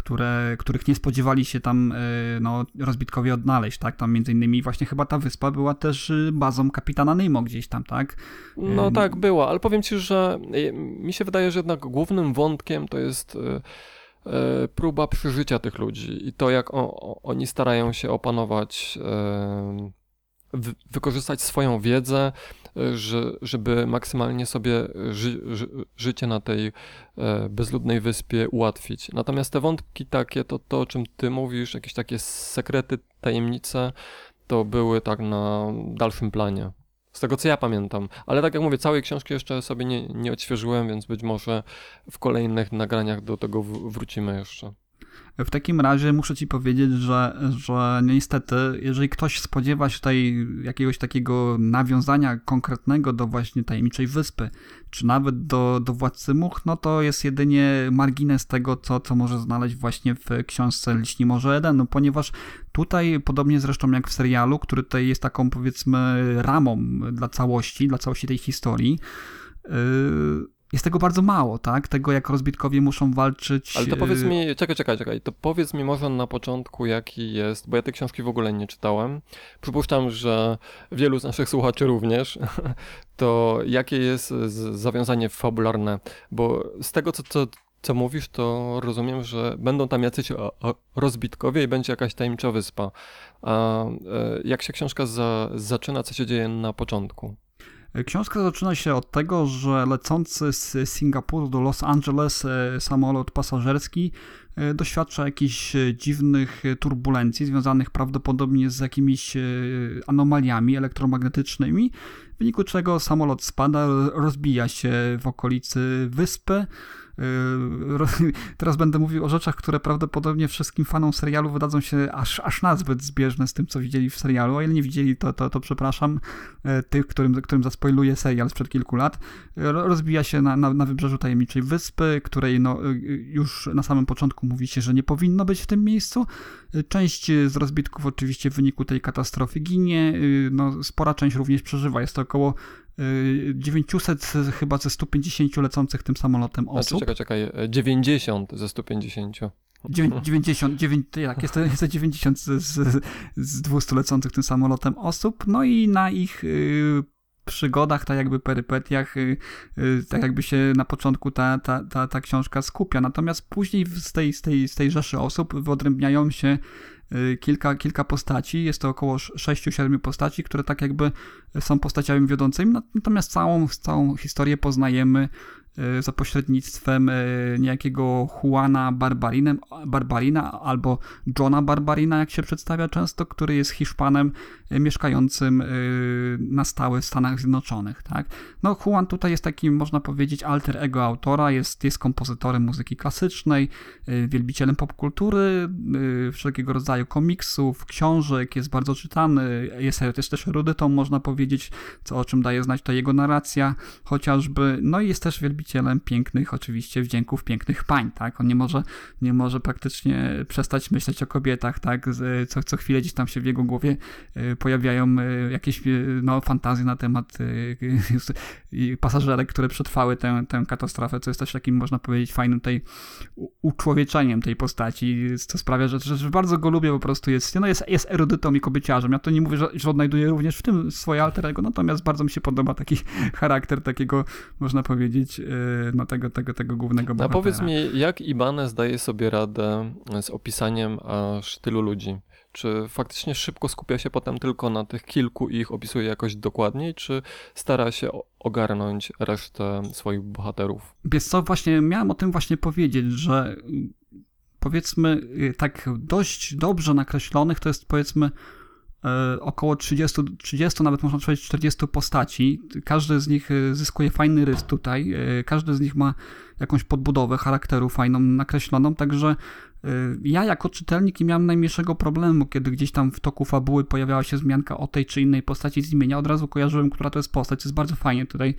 które, których nie spodziewali się tam e, no, rozbitkowie odnaleźć, tak? Tam między innymi właśnie chyba ta wyspa była też y, bazą kapitana Nemo gdzieś tam, tak? No tak, była, ale powiem ci, że e, mi się wydaje, że jednak głównym wątkiem to jest e, próba przeżycia tych ludzi i to, jak o, oni starają się opanować wykorzystać swoją wiedzę, że, żeby maksymalnie sobie ży, ży, życie na tej e, bezludnej wyspie ułatwić. Natomiast te wątki takie, to, to o czym ty mówisz, jakieś takie sekrety, tajemnice, to były tak na dalszym planie. Z tego co ja pamiętam. Ale tak jak mówię, całej książki jeszcze sobie nie, nie odświeżyłem, więc być może w kolejnych nagraniach do tego wrócimy jeszcze. W takim razie muszę ci powiedzieć, że, że niestety, jeżeli ktoś spodziewa się tutaj jakiegoś takiego nawiązania konkretnego do właśnie tajemniczej wyspy, czy nawet do, do Władcy Much, no to jest jedynie margines tego, co, co może znaleźć właśnie w książce Liśni Morze Eden, no ponieważ tutaj, podobnie zresztą jak w serialu, który tutaj jest taką powiedzmy ramą dla całości, dla całości tej historii, yy, jest tego bardzo mało, tak? Tego, jak rozbitkowie muszą walczyć. Ale to powiedz y, mi, czekaj, czekaj, czekaj, to powiedz mi może na początku, jaki jest, bo ja tej książki w ogóle nie czytałem. Przypuszczam, że wielu z naszych słuchaczy również. To jakie jest zawiązanie fabularne? Bo z tego, co, co, co mówisz, to rozumiem, że będą tam jacyś rozbitkowie i będzie jakaś tajemnicza wyspa. A e, jak się książka za, zaczyna, co się dzieje na początku? Książka zaczyna się od tego, że lecący z Singapuru do Los Angeles e, samolot pasażerski e, doświadcza jakichś e, dziwnych turbulencji związanych prawdopodobnie z jakimiś anomaliami elektromagnetycznymi, w wyniku czego samolot spada, rozbija się w okolicy wyspy. Ro- Teraz będę mówił o rzeczach, które prawdopodobnie wszystkim fanom serialu wydadzą się aż, aż nazbyt zbieżne z tym, co widzieli w serialu. O ile nie widzieli, to, to, to przepraszam e, tych, którym, którym zaspoiluję serial sprzed kilku lat. E, ro- Rozbija się na, na, na wybrzeżu tajemniczej wyspy, której no, e, już na samym początku mówi się, że nie powinno być w tym miejscu. Część z rozbitków oczywiście w wyniku tej katastrofy ginie, no, spora część również przeżywa. Jest to około 900 z- chyba ze 150 lecących tym samolotem Znaczy, osób. czekaj, czekaj, e, 90 ze 150. Dziewię- 90, dziewię- tak, jest to, jest to 90 z, z, z 200 lecących tym samolotem osób, no i na ich y, przygodach, tak jakby perypetiach, y, y, tak jakby się na początku ta, ta, ta, ta książka skupia. Natomiast później z tej, z tej, z tej rzeszy osób wyodrębniają się y, kilka, kilka postaci. Jest to około 6-7 postaci, które tak jakby są postaciami wiodącymi, natomiast całą, całą historię poznajemy y, za pośrednictwem y, niejakiego Juana Barbarinem, Barbarina albo Johna Barbarina, jak się przedstawia często, który jest Hiszpanem y, mieszkającym y, na stałe w Stanach Zjednoczonych. Tak? No, Juan tutaj jest takim, można powiedzieć, alter ego autora, jest, jest kompozytorem muzyki klasycznej, y, wielbicielem popkultury, y, wszelkiego rodzaju komiksów, książek, jest bardzo czytany, jest, jest też erudytą, można powiedzieć, co o czym daje znać to jego narracja, chociażby, no i jest też wielbicielem pięknych, oczywiście, wdzięków pięknych pań, tak? On nie może, nie może praktycznie przestać myśleć o kobietach, tak? Co, co chwilę gdzieś tam się w jego głowie y, pojawiają y, jakieś y, no, fantazje na temat pasażerek, które przetrwały tę, tę katastrofę, co jest też takim, można powiedzieć, fajnym tej uczłowieczeniem tej postaci, co sprawia, że, że, bardzo go lubię, po prostu jest, no jest, jest erudytą i kobieciarzem. Ja to nie mówię, że, że odnajduję również w tym swoje alter ego, natomiast bardzo mi się podoba taki charakter takiego, można powiedzieć, no tego, tego, tego głównego A bohatera. powiedz mi, jak Ibanez daje sobie radę z opisaniem aż tylu ludzi? Czy faktycznie szybko skupia się potem tylko na tych kilku i ich opisuje jakoś dokładniej, czy stara się ogarnąć resztę swoich bohaterów? Wiesz co, właśnie miałem o tym właśnie powiedzieć, że y, powiedzmy y, tak dość dobrze nakreślonych to jest powiedzmy około 30, 30, nawet można powiedzieć 40 postaci. Każdy z nich y, zyskuje fajny rys tutaj, y, każdy z nich ma jakąś podbudowę charakteru fajną, nakreśloną, także ja jako czytelnik nie miałem najmniejszego problemu, kiedy gdzieś tam w toku fabuły pojawiała się wzmianka o tej czy innej postaci z imienia, od razu kojarzyłem, która to jest postać, jest bardzo fajnie tutaj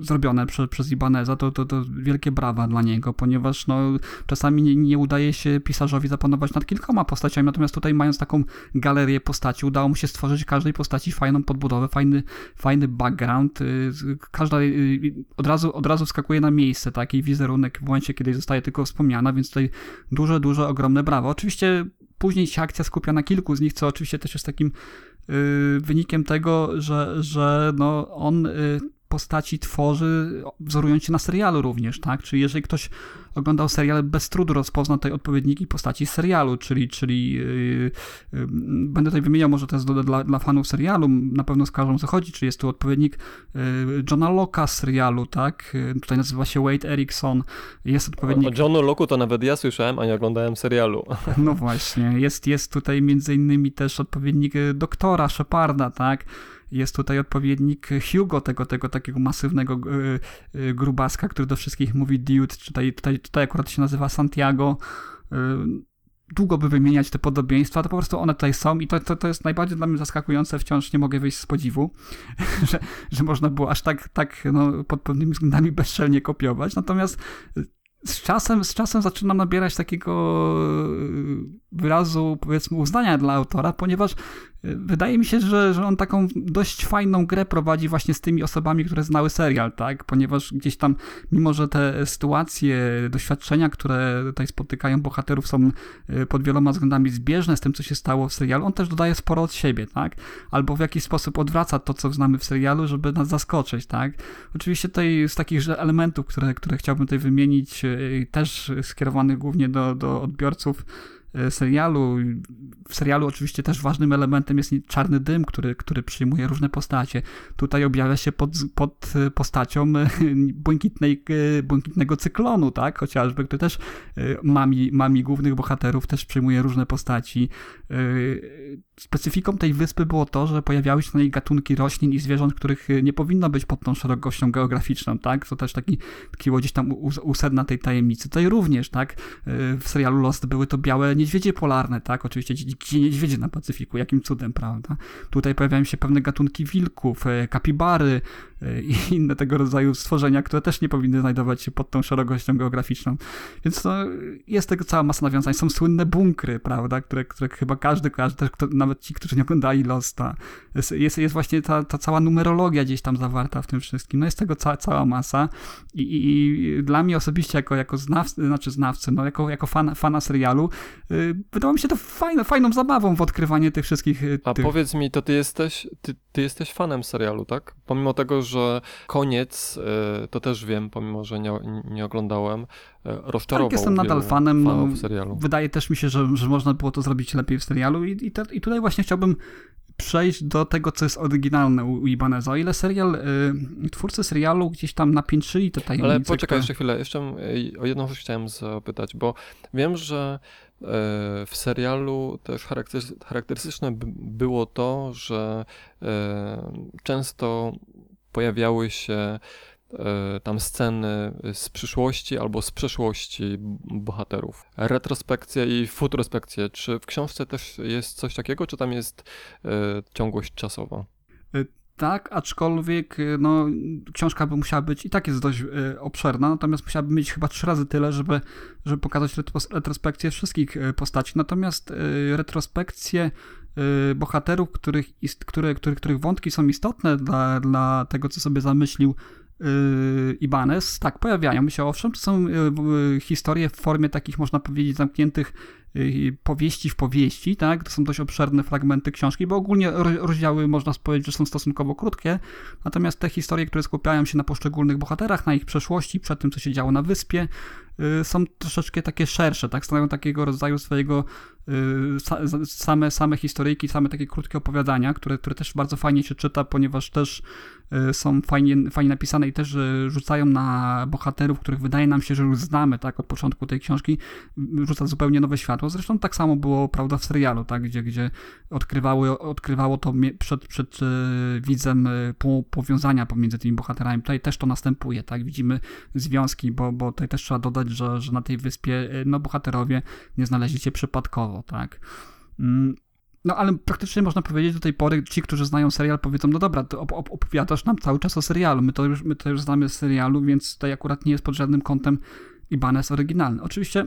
zrobione prze, przez Ibaneza, to, to, to wielkie brawa dla niego, ponieważ no, czasami nie, nie udaje się pisarzowi zapanować nad kilkoma postaciami, natomiast tutaj mając taką galerię postaci, udało mu się stworzyć każdej postaci fajną podbudowę, fajny, fajny background, yy, każda yy, od, razu, od razu wskakuje na miejsce, taki wizerunek w momencie, kiedy zostaje tylko wspomniana, więc tutaj duże, duże, ogromne brawa. Oczywiście później się akcja skupia na kilku z nich, co oczywiście też jest takim wynikiem tego, że, że no, on yy, postaci tworzy, wzorując się na serialu również, tak? Czyli jeżeli ktoś oglądał serial, bez trudu rozpozna tutaj odpowiedniki postaci serialu, czyli, czyli yy, yy, będę tutaj wymieniał, może do, dla, dla fanów serialu, na pewno skojarzą o co chodzi, czy jest tu odpowiednik yy, Johna Locke'a z serialu, tak? Yy, tutaj nazywa się Wade Erickson, jest O, odpowiednik... o Johnu Locku to nawet ja słyszałem, a nie oglądałem serialu. No właśnie, jest, jest tutaj między innymi też odpowiednik doktora Sheparda, tak? Jest tutaj odpowiednik Hugo, tego, tego takiego masywnego y, y, grubaska, który do wszystkich mówi dude, tutaj, tutaj, tutaj akurat się nazywa Santiago. Y, długo by wymieniać te podobieństwa, to po prostu one tutaj są i to, to, to jest najbardziej dla mnie zaskakujące, wciąż nie mogę wyjść z podziwu, że, że można było aż tak, tak no, pod pewnymi względami bezczelnie kopiować, natomiast z czasem, z czasem zaczynam nabierać takiego wyrazu, powiedzmy, uznania dla autora, ponieważ Wydaje mi się, że, że on taką dość fajną grę prowadzi właśnie z tymi osobami, które znały serial, tak? Ponieważ gdzieś tam, mimo że te sytuacje, doświadczenia, które tutaj spotykają bohaterów są y, pod wieloma względami zbieżne z tym, co się stało w serialu, on też dodaje sporo od siebie, tak? Albo w jakiś sposób odwraca to, co znamy w serialu, żeby nas zaskoczyć, tak? Oczywiście tutaj z takich elementów, które, które chciałbym tutaj wymienić, y, też skierowanych głównie do, do odbiorców, serialu. W serialu oczywiście też ważnym elementem jest czarny dym, który, który przyjmuje różne postacie. Tutaj objawia się pod, pod postacią e, błękitnej, e, błękitnego cyklonu, tak? Chociażby, który też mami, mami głównych bohaterów też przyjmuje różne postaci. Specyfiką tej wyspy było to, że pojawiały się na niej gatunki roślin i zwierząt, których nie powinno być pod tą szerokością geograficzną, tak? To też taki, taki gdzieś tam usedna tej tajemnicy. Tutaj również, tak? W serialu Lost były to białe niedźwiedzie polarne, tak? Oczywiście dzikie niedźwiedzie na Pacyfiku, jakim cudem, prawda? Tutaj pojawiają się pewne gatunki wilków, e, kapibary i inne tego rodzaju stworzenia, które też nie powinny znajdować się pod tą szerokością geograficzną. Więc no, jest tego cała masa nawiązań. Są słynne bunkry, prawda? Które, które chyba każdy kojarzy, też kto, nawet ci, którzy nie oglądali Losta. Jest, jest, jest właśnie ta, ta cała numerologia gdzieś tam zawarta w tym wszystkim. No jest tego ca, cała masa I, i, i, dla mnie osobiście jako, jako znawcy, znaczy znawcy, no jako, jako fan, fana serialu, Y, wydawało mi się to fajne, fajną zabawą w odkrywanie tych wszystkich. Y, A tych... powiedz mi, to ty jesteś, ty, ty, jesteś fanem serialu, tak? Pomimo tego, że koniec, y, to też wiem, pomimo że nie, nie oglądałem, rozczarował. Tak, jestem nadal fanem. No, serialu. Wydaje też mi się, że, że można było to zrobić lepiej w serialu i, i, te, i tutaj właśnie chciałbym przejść do tego, co jest oryginalne u, u Ibaneza. O ile serial, y, twórcy serialu gdzieś tam napiętrzyli te tajemnice. Ale poczekaj które... jeszcze chwilę, jeszcze o jedną rzecz chciałem zapytać, bo wiem, że w serialu też charakterystyczne było to, że często pojawiały się e, tam sceny z przyszłości albo z przeszłości bohaterów. Retrospekcje i futurospekcje. Czy w książce też jest coś takiego, czy tam jest ciągłość czasowa? Tak, aczkolwiek y, no, książka by musiała być i tak jest dość y, obszerna, natomiast musiałaby mieć chyba trzy razy tyle, żeby, żeby pokazać retrospekcję wszystkich y, postaci. Natomiast retrospekcje bohaterów, których, które, których, których wątki są istotne dla, dla tego, co sobie zamyślił Ibanez, tak, pojawiają się owszem, to są historie w formie takich, można powiedzieć, zamkniętych powieści w powieści, tak? To są dość obszerne fragmenty książki, bo ogólnie rozdziały można powiedzieć, że są stosunkowo krótkie, natomiast te historie, które skupiają się na poszczególnych bohaterach, na ich przeszłości, przed tym, co się działo na wyspie, są troszeczkę takie szersze, tak? Stanowią takiego rodzaju swojego y, same, same historyjki, same takie krótkie opowiadania, które, które też bardzo fajnie się czyta, ponieważ też są fajnie, fajnie napisane i też rzucają na bohaterów, których wydaje nam się, że już znamy, tak? Od początku tej książki, rzuca zupełnie nowe światło. Zresztą tak samo było, prawda, w serialu, tak, gdzie, gdzie odkrywało, odkrywało to przed, przed widzem po, powiązania pomiędzy tymi bohaterami. Tutaj też to następuje, tak, widzimy związki, bo, bo tutaj też trzeba dodać, że, że na tej wyspie e, no, bohaterowie nie znaleźli się przypadkowo, tak. Mm, no ale praktycznie można powiedzieć do tej pory, ci, którzy znają serial, powiedzą, no dobra, to op opowiadasz nam cały czas o serialu, my to już, my to już znamy z serialu, więc tutaj akurat nie jest pod żadnym kątem Ibanez oryginalny. Oczywiście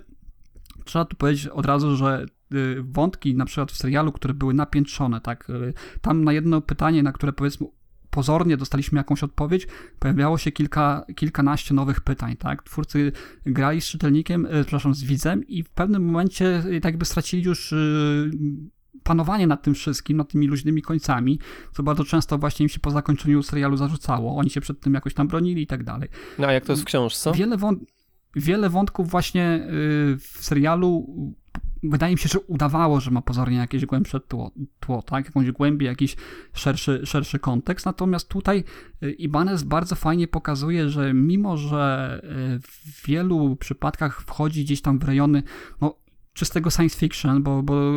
trzeba tu powiedzieć od razu, że y, wątki na przykład w serialu, które były napiętrzone, tak, y, tam na jedno pytanie, na które powiedzmy pozornie dostaliśmy jakąś odpowiedź, pojawiało się kilka, kilkanaście nowych pytań, tak? Twórcy grali z czytelnikiem, y, przepraszam, z widzem i w pewnym momencie tak jakby stracili już panowanie nad tym wszystkim, nad tymi luźnymi końcami, co bardzo często właśnie im się po zakończeniu serialu zarzucało. Oni się przed tym jakoś tam bronili i tak dalej. No a jak to jest w książce? Wiele wątków wiele wątków właśnie w serialu wydaje mi się, że udawało, że ma pozornie jakieś głębsze tło, tło tak? jakąś głębię, jakiś szerszy, szerszy kontekst. Natomiast tutaj y, Ibanez bardzo fajnie pokazuje, że mimo, że y, w wielu przypadkach wchodzi gdzieś tam w rejony no, czystego science fiction, bo, bo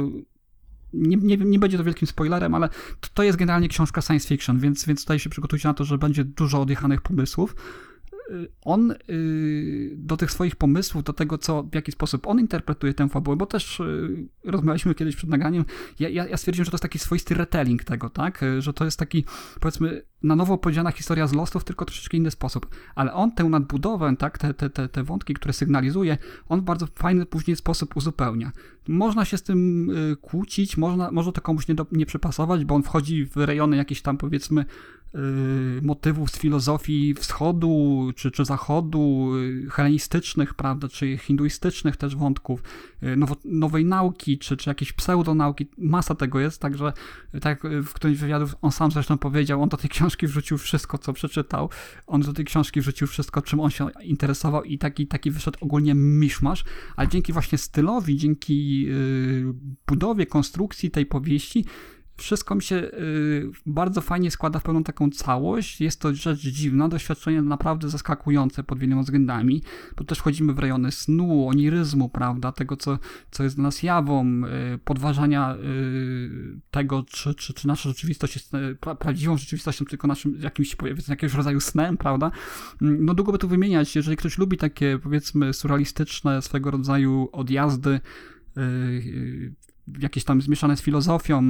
nie, nie, nie będzie to wielkim spoilerem, ale to, to jest generalnie książka science fiction, więc, więc tutaj się przygotujcie na to, że będzie dużo odjechanych pomysłów on y, do tych swoich pomysłów, do tego, co, w jaki sposób on interpretuje tę fabułę, bo też y, rozmawialiśmy kiedyś przed nagraniem, ja, ja, stwierdziłem, że to jest taki swoisty retelling tego, tak? Że to jest taki, powiedzmy, na nowo powiedziana historia z Lostów, tylko troszeczkę inny sposób. Ale on tę nadbudowę, tak, te, te, te, te wątki, które sygnalizuje, on w bardzo fajny później sposób uzupełnia. Można się z tym kłócić, można, może to komuś nie, do, nie przypasować, bo on wchodzi w rejony jakieś tam, powiedzmy, Y, motywów z filozofii wschodu czy, czy zachodu, y, helenistycznych, prawda, czy hinduistycznych też wątków, y, nowej nauki, czy, czy jakieś pseudonauki, masa tego jest, także tak w którymś wywiadów on sam zresztą powiedział, on do tej książki wrzucił wszystko, co przeczytał, on do tej książki wrzucił wszystko, czym on się interesował i taki, taki wyszedł ogólnie miszmasz, ale dzięki właśnie stylowi, dzięki budowie, konstrukcji tej powieści, wszystko mi się y, bardzo fajnie składa w pełną taką całość. Jest to rzecz dziwna, doświadczenie naprawdę zaskakujące pod wieloma względami, bo też wchodzimy w rejony snu, oniryzmu, prawda, tego, co, co jest dla nas jawą, y, podważania y, tego, czy, czy, czy nasza rzeczywistość jest pra, prawdziwą rzeczywistością, tylko naszym jakimś, powiedzmy, jakiegoś rodzaju snem, prawda. Mm, no długo by tu wymieniać, jeżeli ktoś lubi takie, powiedzmy, surrealistyczne swego rodzaju odjazdy, jakieś tam zmieszane z filozofią,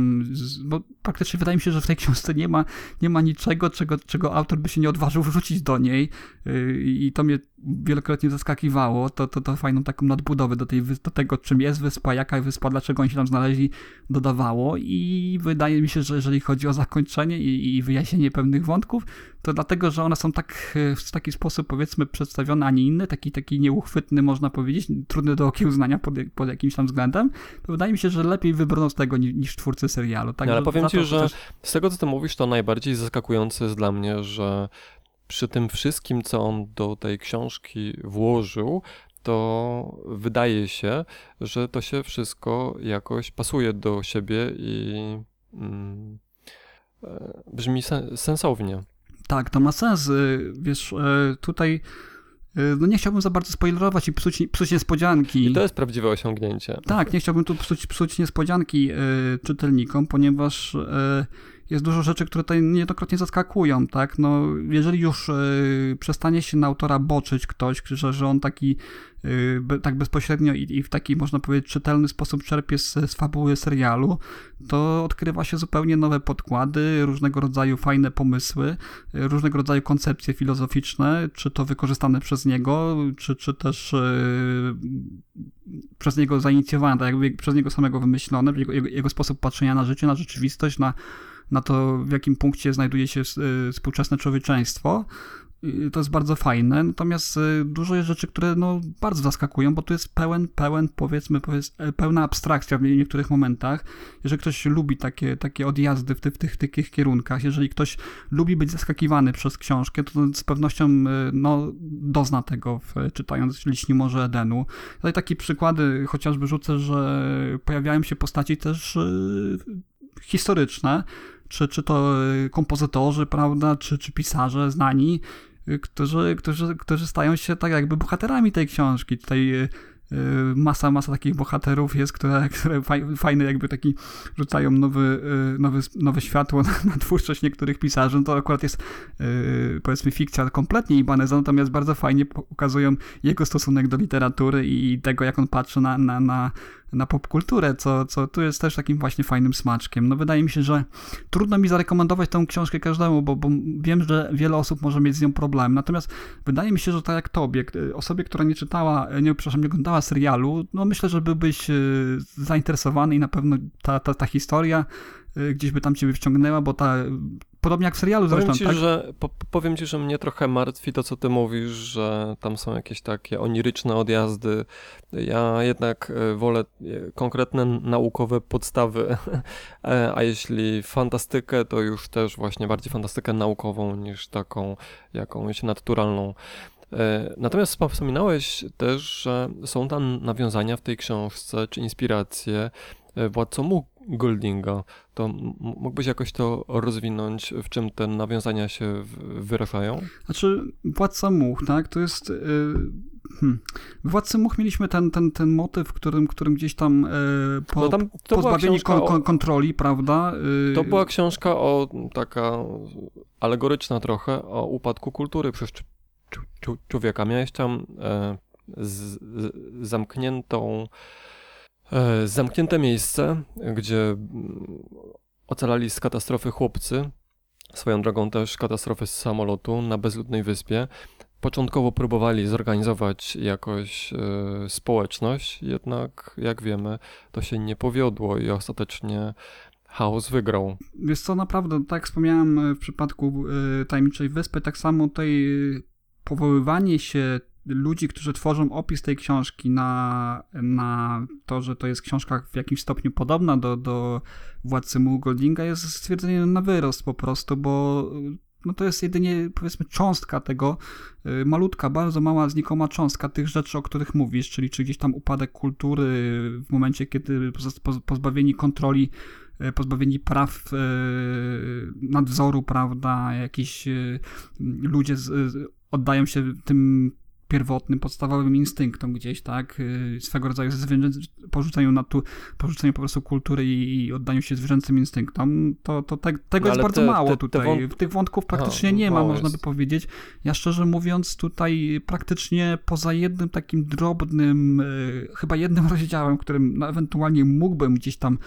bo praktycznie wydaje mi się, że w tej książce nie ma, nie ma niczego, czego, czego autor by się nie odważył wrzucić do niej y, i to mnie wielokrotnie zaskakiwało, to, to, to fajną taką nadbudowę do, tej, do tego, czym jest wyspa, jaka wyspa, dlaczego oni się tam znaleźli, dodawało. I wydaje mi się, że jeżeli chodzi o zakończenie i, i wyjaśnienie pewnych wątków, to dlatego, że one są tak w taki sposób powiedzmy przedstawione, a nie inny, taki, taki nieuchwytny można powiedzieć, trudny do okiełznania pod, pod jakimś tam względem, to wydaje mi się, że lepiej wybrną z tego niż, niż twórcy serialu. Tak, no, ale powiem ci, że też... z tego, co ty mówisz, to najbardziej zaskakujące jest dla mnie, że przy tym wszystkim, co on do tej książki włożył, to wydaje się, że to się wszystko jakoś pasuje do siebie i mm, e, brzmi sensownie. Tak, to ma sens. Y, wiesz, y, tutaj y, no nie chciałbym za bardzo spoilerować i psuć, psuć niespodzianki. I to jest prawdziwe osiągnięcie. Tak, nie chciałbym tu psuć, psuć niespodzianki czytelnikom, ponieważ jest dużo rzeczy, które tutaj niejednokrotnie zaskakują, tak? No, jeżeli już y, przestanie się na autora boczyć ktoś, że, że on taki y, tak bezpośrednio i, i, w taki, można powiedzieć, czytelny sposób czerpie z, z fabuły serialu, to odkrywa się zupełnie nowe podkłady, różnego rodzaju fajne pomysły, y, różnego rodzaju koncepcje filozoficzne, czy to wykorzystane przez niego, czy, czy też przez niego zainicjowane, tak jakby przez niego samego wymyślone, jego, jego, jego sposób patrzenia na życie, na rzeczywistość, na na to, w jakim punkcie znajduje się y, współczesne człowieczeństwo. To jest bardzo fajne, natomiast y, dużo jest rzeczy, które no, bardzo zaskakują, bo tu jest pełen, pełen, powiedzmy, powiedzmy, pełna abstrakcja w niektórych momentach. Jeżeli ktoś lubi takie, takie odjazdy w, ty, w tych, tych kierunkach, jeżeli ktoś lubi być zaskakiwany przez książkę, to z pewnością y, no, dozna tego, w, czytając Liśni Morze Edenu. Tutaj takie przykłady chociażby rzucę, że pojawiają się postaci też historyczne, czy, czy to y, kompozytorzy, prawda, czy, czy pisarze znani, y, którzy, którzy, którzy stają się tak jakby bohaterami tej książki. Tutaj y, masa, masa takich bohaterów jest, które, które fajny jakby taki rzucają nowy, nowy, nowe światło na, na twórczość niektórych pisarzy. No to akurat jest powiedzmy fikcja kompletnie Ibaneza, natomiast bardzo fajnie pokazują jego stosunek do literatury i tego, jak on patrzy na, na, na, na popkulturę, co, co tu jest też takim właśnie fajnym smaczkiem. No wydaje mi się, że trudno mi zarekomendować tę książkę każdemu, bo, bo wiem, że wiele osób może mieć z nią problem. Natomiast wydaje mi się, że tak jak tobie, osobie, która nie czytała, nie, przepraszam, nie oglądała serialu, no myślę, że byłbyś e, zainteresowany i na pewno ta, ta, ta historia gdzieś by tam ciebie wciągnęła, bo ta Podobnie jak w serialu powiem zresztą, ci, tak? że, po, powiem ci, że mnie trochę martwi to, co ty mówisz, że tam są jakieś takie oniryczne odjazdy. Ja jednak e, wolę e, konkretne naukowe podstawy, e, a jeśli fantastykę, to już też właśnie bardziej fantastykę naukową niż taką jakąś naturalną. Natomiast wspominałeś też, że są tam nawiązania w tej książce, czy inspiracje Władcą Goldinga. To mógłbyś jakoś to rozwinąć, w czym te nawiązania się wyrażają? Znaczy, Władca Much, tak, to jest... Yy... Hmm. W Władcy Much mieliśmy ten, ten, ten motyw, którym, którym gdzieś tam, e, po, no tam pozbawieni kon, kon, kontroli, prawda? E, to była książka o taka alegoryczna trochę o upadku kultury przez człowieka. Miałeś tam e, z, z, zamkniętą e, zamknięte miejsce, gdzie mm, ocalali z katastrofy chłopcy, swoją drogą też katastrofy z samolotu na bezludnej wyspie. Początkowo próbowali zorganizować jakoś e, społeczność, jednak jak wiemy, to się nie powiodło i ostatecznie chaos wygrał. Jest to naprawdę, tak jak wspomniałem e, w przypadku e, Tajemniczej Wyspy, tak samo tutaj powoływanie się ludzi, którzy tworzą opis tej książki na, na to, że to jest książka w jakimś stopniu podobna do, do Władcy Mu Goldinga jest stwierdzeniem na wyrost po prostu, bo no to jest jedynie powiedzmy cząstka tego, y, malutka, bardzo mała, znikoma cząstka tych rzeczy, o których mówisz, czyli czy gdzieś tam upadek kultury w momencie, kiedy pozbawieni kontroli, y, pozbawieni praw y, nadzoru, prawda, jakiś ludzie oddają się tym pierwotnym, podstawowym instynktom gdzieś, tak, y, swego rodzaju porzuceniu, na tu, porzuceniu po prostu kultury i, oddaniu się zwierzęcym instynktom, to, to te, tego no, jest bardzo te, mało te, tutaj. Wąt... Tych wątków praktycznie nie ma, można by powiedzieć. Ja szczerze mówiąc tutaj praktycznie poza jednym takim drobnym, y, chyba jednym rozdziałem, którym no, ewentualnie mógłbym gdzieś tam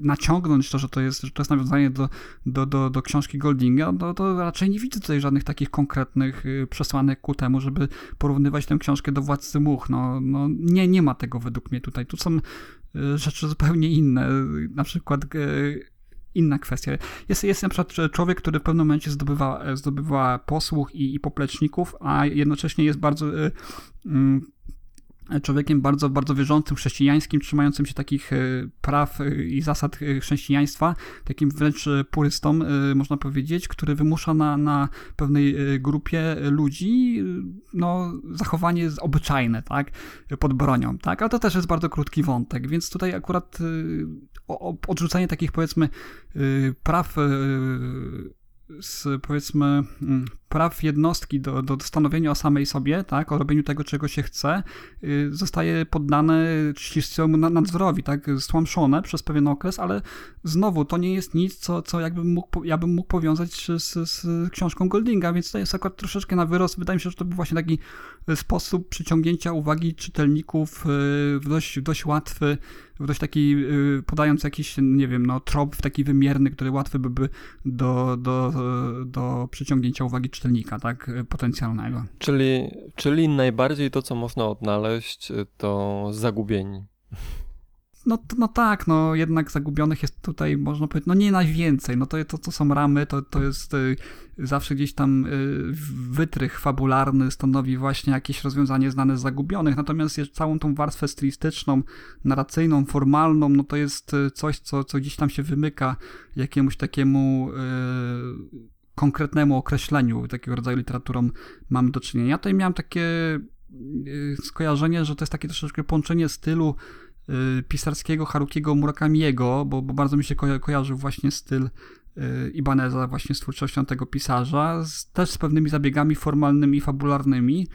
naciągnąć to, że to jest, że to jest nawiązanie do, do, do, do książki Goldinga, to, to raczej nie widzę tutaj żadnych takich konkretnych y, przesłanek ku temu, żeby porównywać tę książkę do Władcy Much. No, no nie, nie ma tego według mnie tutaj. Tu są y, rzeczy zupełnie inne. Na przykład y, inna kwestia. Jest, jest na przykład człowiek, który w pewnym momencie zdobywa, zdobywa posłuch i, i popleczników, a jednocześnie jest bardzo mm, człowiekiem bardzo, bardzo wierzącym, chrześcijańskim, trzymającym się takich e, praw e, i zasad e, chrześcijaństwa, takim wręcz purystą, można powiedzieć, który wymusza na, na pewnej grupie ludzi no, zachowanie obyczajne, tak, pod bronią, tak, ale to też jest bardzo krótki wątek, więc tutaj akurat odrzucenie takich, powiedzmy, praw z powiedzmy mm, praw jednostki do, do stanowienia o samej sobie, tak, o robieniu tego, czego się chce, y, zostaje poddane ścisłemu nadzorowi, tak, stłamszone przez pewien okres, ale znowu to nie jest nic, co, co jakbym mógł, ja bym mógł powiązać z, z książką Goldinga, więc to jest akurat troszeczkę na wyrost. Wydaje mi się, że to był właśnie taki sposób przyciągnięcia uwagi czytelników y, w dość, w dość łatwy, w dość taki, y, podając jakiś, nie wiem, no, trop taki wymierny, który łatwy byłby do, do, do przyciągnięcia uwagi czytelników czytelnika, tak, potencjalnego. Czyli, czyli najbardziej to, co można odnaleźć, to zagubieni. No, no tak, no jednak zagubionych jest tutaj, można powiedzieć, no nie najwięcej, no to, to, to są ramy, to, to jest y, zawsze gdzieś tam y, wytrych fabularny stanowi właśnie jakieś rozwiązanie znane z zagubionych, natomiast jest całą tą warstwę stylistyczną, narracyjną, formalną, no to jest y, coś, co, co gdzieś tam się wymyka jakiemuś takiemu konkretnemu określeniu takiego rodzaju literaturą mamy do czynienia. Tutaj miałem takie y, skojarzenie, że to jest takie troszeczkę połączenie stylu y, pisarskiego Harukiego Murakamiego, bo, bo bardzo mi się ko kojarzył właśnie styl Ibaneza właśnie z twórczością tego pisarza, z, też z pewnymi zabiegami formalnymi fabularnymi,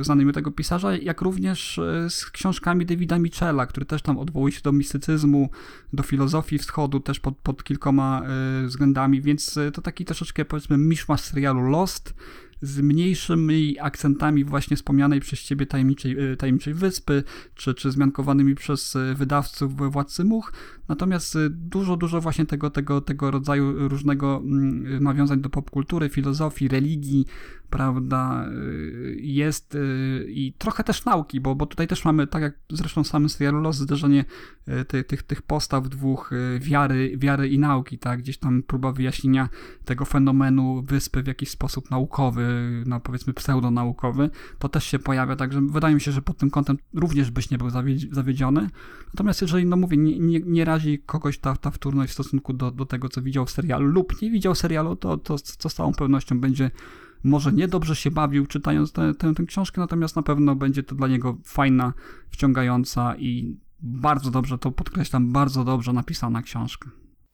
znanymi tego pisarza, jak również e, z książkami Davida Michela, który też tam odwołuje się do mistycyzmu, do filozofii wschodu, też pod, pod kilkoma względami, więc to taki troszeczkę powiedzmy miszmasz serialu Lost, z mniejszymi akcentami właśnie wspomnianej przez ciebie tajemniczej, tajemniczej wyspy, czy, czy zmiankowanymi przez wydawców Władcy Much. Natomiast dużo, dużo właśnie tego, tego, tego rodzaju różnego mm, nawiązań do popkultury, filozofii, religii, prawda, y, jest y, i trochę też nauki, bo, bo tutaj też mamy, tak jak zresztą w samym serialu Los, zderzenie y, tych, tych, tych postaw dwóch wiary, wiary i nauki, tak, gdzieś tam próba wyjaśnienia tego fenomenu wyspy w jakiś sposób naukowy, no powiedzmy pseudonaukowy, to też się pojawia, także wydaje mi się, że pod tym kątem również byś nie był zawiedziony. Natomiast jeżeli, no mówię, nie, nie, nie razi kogoś ta, ta wtórność w stosunku do, do tego, co widział w serialu lub nie widział serialu, to, to, to z całą pewnością będzie może niedobrze się bawił czytając tę, książkę, natomiast na pewno będzie to dla niego fajna, wciągająca i bardzo dobrze, to podkreślam, bardzo dobrze napisana książka.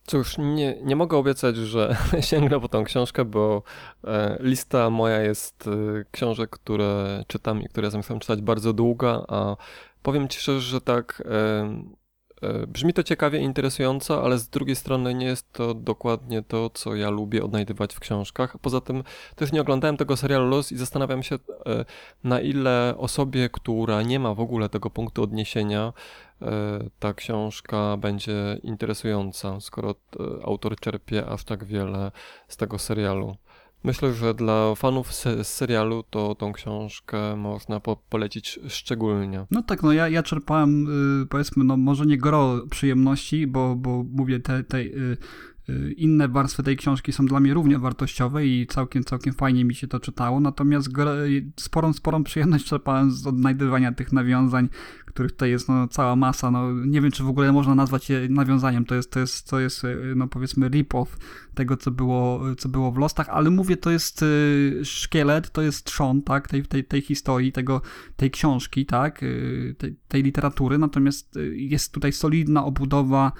Cóż, nie, nie mogę obiecać, że sięgnę po tą książkę, bo e, lista moja jest e, książek, które czytam i które zamierzam czytać bardzo długa, a powiem Ci szczerze, że tak brzmi to ciekawie i interesująco, ale z drugiej strony nie jest to dokładnie to, co ja lubię odnajdywać w książkach. Poza tym też nie oglądałem tego serialu Los i zastanawiam się, e, na ile osobie, która nie ma w ogóle tego punktu odniesienia, ta książka będzie interesująca, skoro autor czerpie aż tak wiele z tego serialu. Myślę, że dla fanów se serialu to tą książkę można po polecić szczególnie. No tak, no ja, ja czerpałem y, powiedzmy, no może nie gro przyjemności, bo, bo mówię, te, te y, inne warstwy tej książki są dla mnie równie wartościowe i całkiem, całkiem fajnie mi się to czytało, natomiast sporą, sporą przyjemność czerpałem z odnajdywania tych nawiązań których tutaj jest no, cała masa. No, nie wiem, czy w ogóle można nazwać je nawiązaniem. To jest, to jest, to jest e, no, powiedzmy rip-off tego, co było, co było w Lostach, ale mówię, to jest y, szkielet, to jest trzon, tak, tej, tej, tej historii, tego, tej książki, tak, y, tej, tej literatury, natomiast jest tutaj solidna obudowa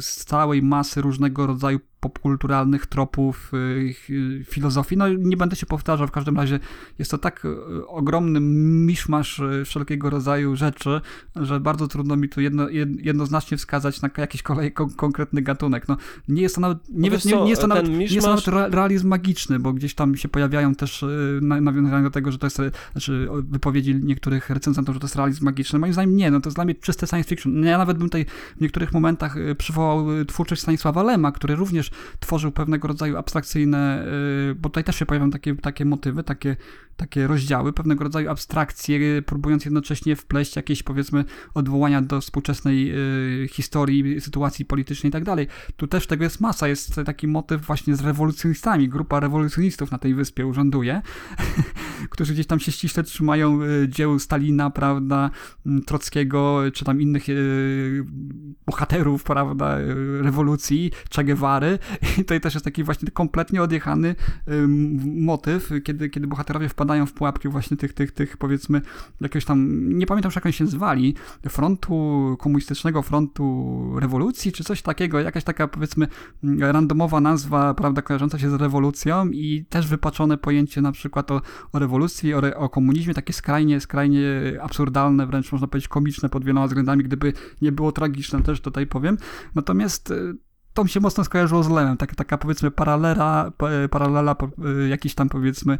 z całej masy różnego rodzaju popkulturalnych tropów y, y, filozofii. No nie będę się powtarzał, w każdym razie jest to tak y, ogromny miszmasz wszelkiego rodzaju rzeczy, że bardzo trudno mi tu jedno, jednoznacznie wskazać na jakiś kolej, konkretny gatunek. No, nie jest to nawet, nie, no nie, nie jest to nawet, miszmasz... nie jest to nawet realizm magiczny, bo gdzieś tam się pojawiają też nawiązania do tego, że to jest, znaczy wypowiedzi niektórych recenzentów, że to jest realizm magiczny. Moim zdaniem nie, no to jest dla mnie czyste science fiction. Ja nawet bym tutaj w niektórych momentach przywołał twórczość Stanisława Lema, który również tworzył pewnego rodzaju abstrakcyjne, y, bo tutaj też się pojawiają takie, takie motywy, takie, takie rozdziały, pewnego rodzaju abstrakcje, próbując jednocześnie wpleść jakieś powiedzmy odwołania do współczesnej y, historii, sytuacji politycznej i tak dalej. Tu też tego jest masa, jest taki motyw właśnie z rewolucjonistami, grupa rewolucjonistów na tej wyspie urzęduje, którzy gdzieś tam się ściśle trzymają y, dzieł Stalina, prawda, Trockiego, czy tam innych bohaterów, prawda, rewolucji, Che Guevary i tutaj też jest taki właśnie kompletnie odjechany motyw, kiedy, kiedy bohaterowie wpadają w pułapki właśnie tych, tych, tych powiedzmy jakiegoś tam, nie pamiętam już jak oni się zwali, frontu komunistycznego, frontu rewolucji, czy coś takiego, jakaś taka powiedzmy randomowa nazwa, prawda, kojarząca się z rewolucją i też wypaczone pojęcie na przykład o, o rewolucji, o, o komunizmie, takie skrajnie, skrajnie absurdalne, wręcz można powiedzieć komiczne pod wieloma względami, gdyby nie było tragiczne, też tutaj powiem. Natomiast y, to mi się mocno skojarzyło z Lemem, tak, taka powiedzmy paralela, paralela jakiejś tam powiedzmy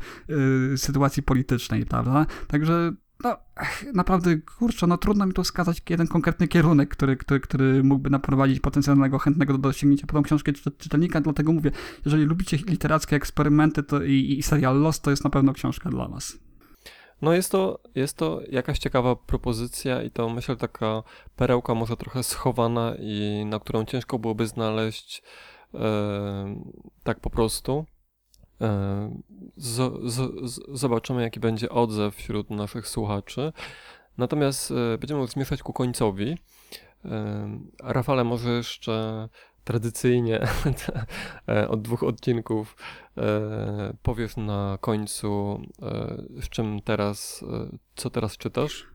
y, sytuacji politycznej, prawda? Także no, naprawdę, kurczę, no trudno mi tu wskazać jeden konkretny kierunek, który, który, który mógłby naprowadzić potencjalnego, chętnego do dosięgnięcia po tą książkę czytelnika, dlatego mówię, jeżeli lubicie literackie eksperymenty to i, i serial Lost, to jest na pewno książka dla was. No jest to, jest to jakaś ciekawa propozycja i to myślę taka perełka może trochę schowana i na którą ciężko byłoby znaleźć e, tak po prostu. E, z, z, zobaczymy jaki będzie odzew wśród naszych słuchaczy. Natomiast e, będziemy zmierzać ku końcowi. Rafale, może jeszcze tradycyjnie e, od dwóch odcinków e, powiesz na końcu, e, z czym teraz, co teraz czytasz?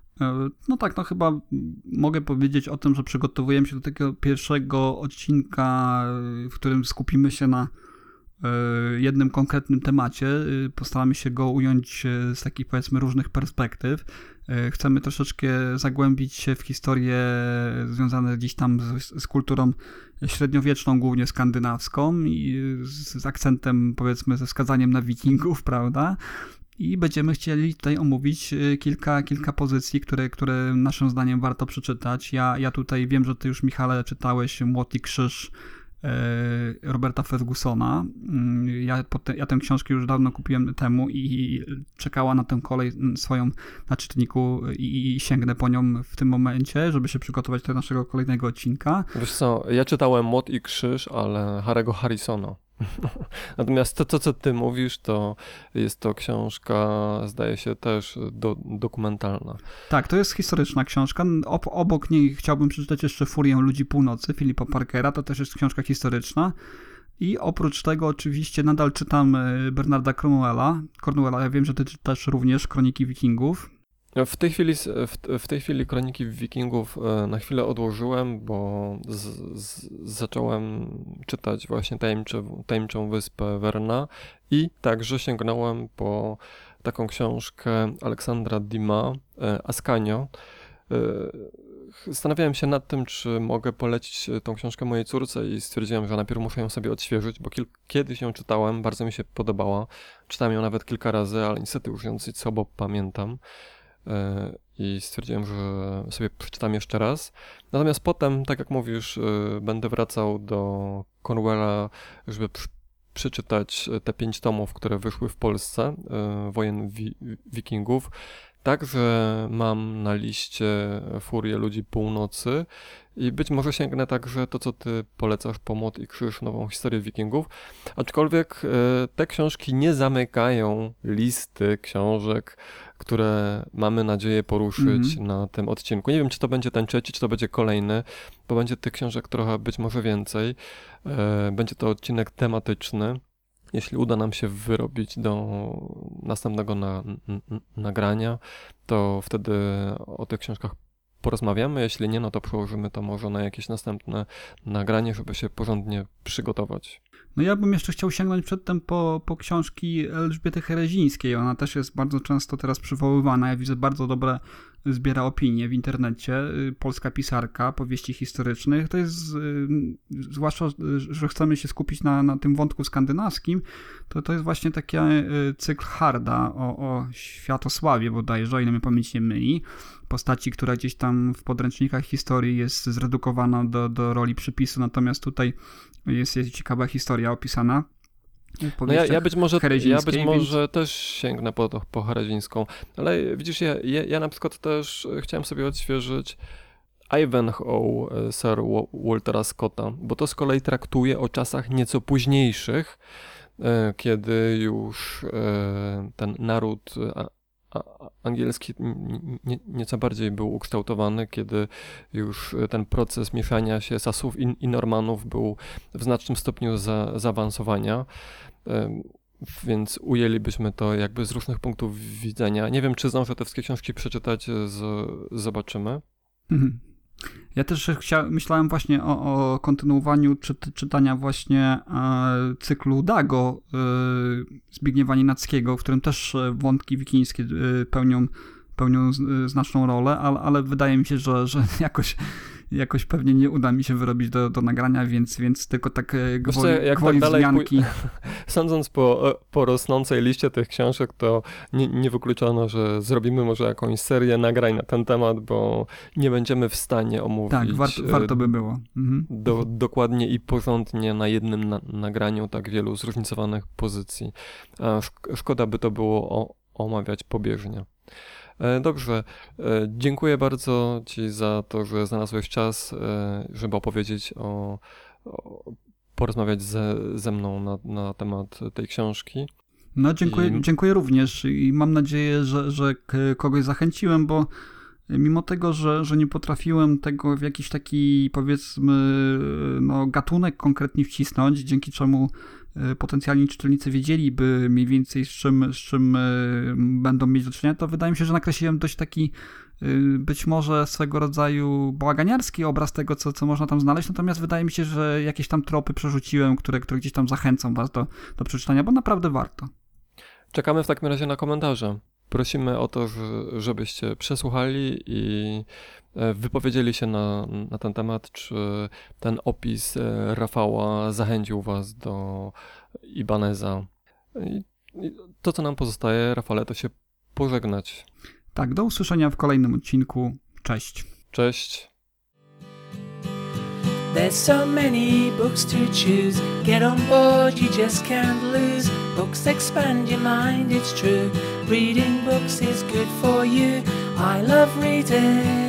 No tak, no chyba mogę powiedzieć o tym, że przygotowujemy się do tego pierwszego odcinka, w którym skupimy się na jednym konkretnym temacie. Postaramy się go ująć z takich powiedzmy różnych perspektyw. Chcemy troszeczkę zagłębić się w historię związane gdzieś tam z, z kulturą średniowieczną, głównie skandynawską i z, z akcentem powiedzmy ze wskazaniem na wikingów, prawda? I będziemy chcieli tutaj omówić kilka, kilka pozycji, które, które naszym zdaniem warto przeczytać. Ja, ja tutaj wiem, że ty już Michale czytałeś Młot i Krzyż E, Roberta Fergusona. Mm, ja, te, ja tę książkę już dawno kupiłem temu i czekała na tę kolej swoją na czytniku i, i sięgnę po nią w tym momencie, żeby się przygotować do naszego kolejnego odcinka. Wiesz co, ja czytałem Młot i Krzyż, ale Harego Harrisona. Natomiast to, to, co ty mówisz, to jest to książka, zdaje się, też do, dokumentalna. Tak, to jest historyczna książka. Ob, obok niej chciałbym przeczytać jeszcze Furię Ludzi Północy Filipa Parkera, to też jest książka historyczna. I oprócz tego oczywiście nadal czytam e, Bernarda Cornwella. Cornwella, ja wiem, że ty czytasz również Kroniki Wikingów. W tej chwili, w, w tej chwili Kroniki Wikingów e, na chwilę odłożyłem, bo z, z, zacząłem czytać właśnie tajemniczą, tajemniczą wyspę Werna i także sięgnąłem po taką książkę Aleksandra Dima, e, Ascanio. E, zastanawiałem się nad tym, czy mogę polecić tą książkę mojej córce i stwierdziłem, że najpierw muszę ją sobie odświeżyć, bo kiedyś ją czytałem, bardzo mi się podobała. Czytałem ją nawet kilka razy, ale niestety już ją dosyć słabo pamiętam. E, I stwierdziłem, że sobie przeczytam jeszcze raz. Natomiast potem, tak jak mówisz, e, będę wracał do Cornwella, żeby przeczytać te pięć tomów, które wyszły w Polsce, e, wojen wi wikingów. Także mam na liście Furię Ludzi Północy i być może sięgnę także to, co ty polecasz, Pomot i Krzyż, nową historię wikingów. Aczkolwiek e, te książki nie zamykają listy książek, które mamy nadzieję poruszyć mm -hmm. na tym odcinku. Nie wiem, czy to będzie ten trzeci, czy to będzie kolejny, bo będzie tych książek trochę być może więcej. E, będzie to odcinek tematyczny jeśli uda nam się wyrobić do następnego na, nagrania, to wtedy o tych książkach porozmawiamy. Jeśli nie, no to przełożymy to może na jakieś następne nagranie, żeby się porządnie przygotować. No ja bym jeszcze chciał sięgnąć przedtem po, po książki Elżbiety Herezińskiej. Ona też jest bardzo często teraz przywoływana. Ja widzę bardzo dobre zbiera opinie w internecie, y, polska pisarka powieści historycznych. To jest, y, zwłaszcza, że chcemy się skupić na, na tym wątku skandynawskim, to to jest właśnie taki y, cykl Harda o, o Światosławie bodajże, o ile mnie pamięć nie myli. Postaci, która gdzieś tam w podręcznikach historii jest zredukowana do, do roli przypisu, natomiast tutaj jest, jest ciekawa historia opisana. No ja, ja, być może, ja być może więc... też sięgnę po, po Herezińską, ale widzisz, ja, ja, ja na przykład też chciałem sobie odświeżyć Ivanhoe e, Sir Waltera Scotta, bo to z kolei traktuje o czasach nieco późniejszych, e, kiedy już e, ten naród angielski nieco bardziej był ukształtowany, kiedy już ten proces mieszania się Sasów i, Normanów był w znacznym stopniu za, zaawansowania. Więc ujęlibyśmy to jakby z różnych punktów widzenia. Nie wiem, czy zdążę te wszystkie książki przeczytać, z, zobaczymy. Mhm. Ja też chcia, myślałem właśnie o, o kontynuowaniu czy, czytania właśnie e, cyklu Dago e, Zbigniewa Nienackiego, w którym też e, wątki wikińskie e, pełnią, pełnią znaczną rolę, ale, ale wydaje mi się, że, że jakoś jakoś pewnie nie uda mi się wyrobić do, do nagrania, więc, więc tylko tak e, gwoli, jak gwoli tak wzmianki. Sądząc po, e, po rosnącej liście tych książek, to nie, nie wykluczono, że zrobimy może jakąś serię nagrań na ten temat, bo nie będziemy w stanie omówić. Tak, warto, warto by było. Mhm. Do, dokładnie i porządnie na jednym na, nagraniu tak wielu zróżnicowanych pozycji. Szkoda by to było o, omawiać pobieżnie. E, dobrze, e, dziękuję bardzo Ci za to, że znalazłeś czas, e, żeby opowiedzieć o, o porozmawiać ze, ze mną na, na temat tej książki. No, dziękuję, I... dziękuję również i mam nadzieję, że, że kogoś zachęciłem, bo mimo tego, że, że nie potrafiłem tego w jakiś taki powiedzmy no, gatunek konkretnie wcisnąć, dzięki czemu potencjalni czytelnicy wiedzieliby mniej więcej z czym, z czym e, będą mieć do czynienia, to wydaje mi się, że nakreśliłem dość taki e, być może swego rodzaju bałaganiarski obraz tego, co, co można tam znaleźć, natomiast wydaje mi się, że jakieś tam tropy przerzuciłem, które, które gdzieś tam zachęcą was do, do przeczytania, bo naprawdę warto. Czekamy w takim razie na komentarze. Prosimy o to, żebyście przesłuchali i wypowiedzieli się na, na ten temat, czy ten opis e, Rafała zachęcił Was do Ibaneza. I, i to, co nam pozostaje, Rafale, to się pożegnać. Tak, do usłyszenia w kolejnym odcinku. Cześć. Cześć. There's so many books to choose. Get on board, you just can't lose. Books expand your mind, it's true. Reading books is good for you. I love reading.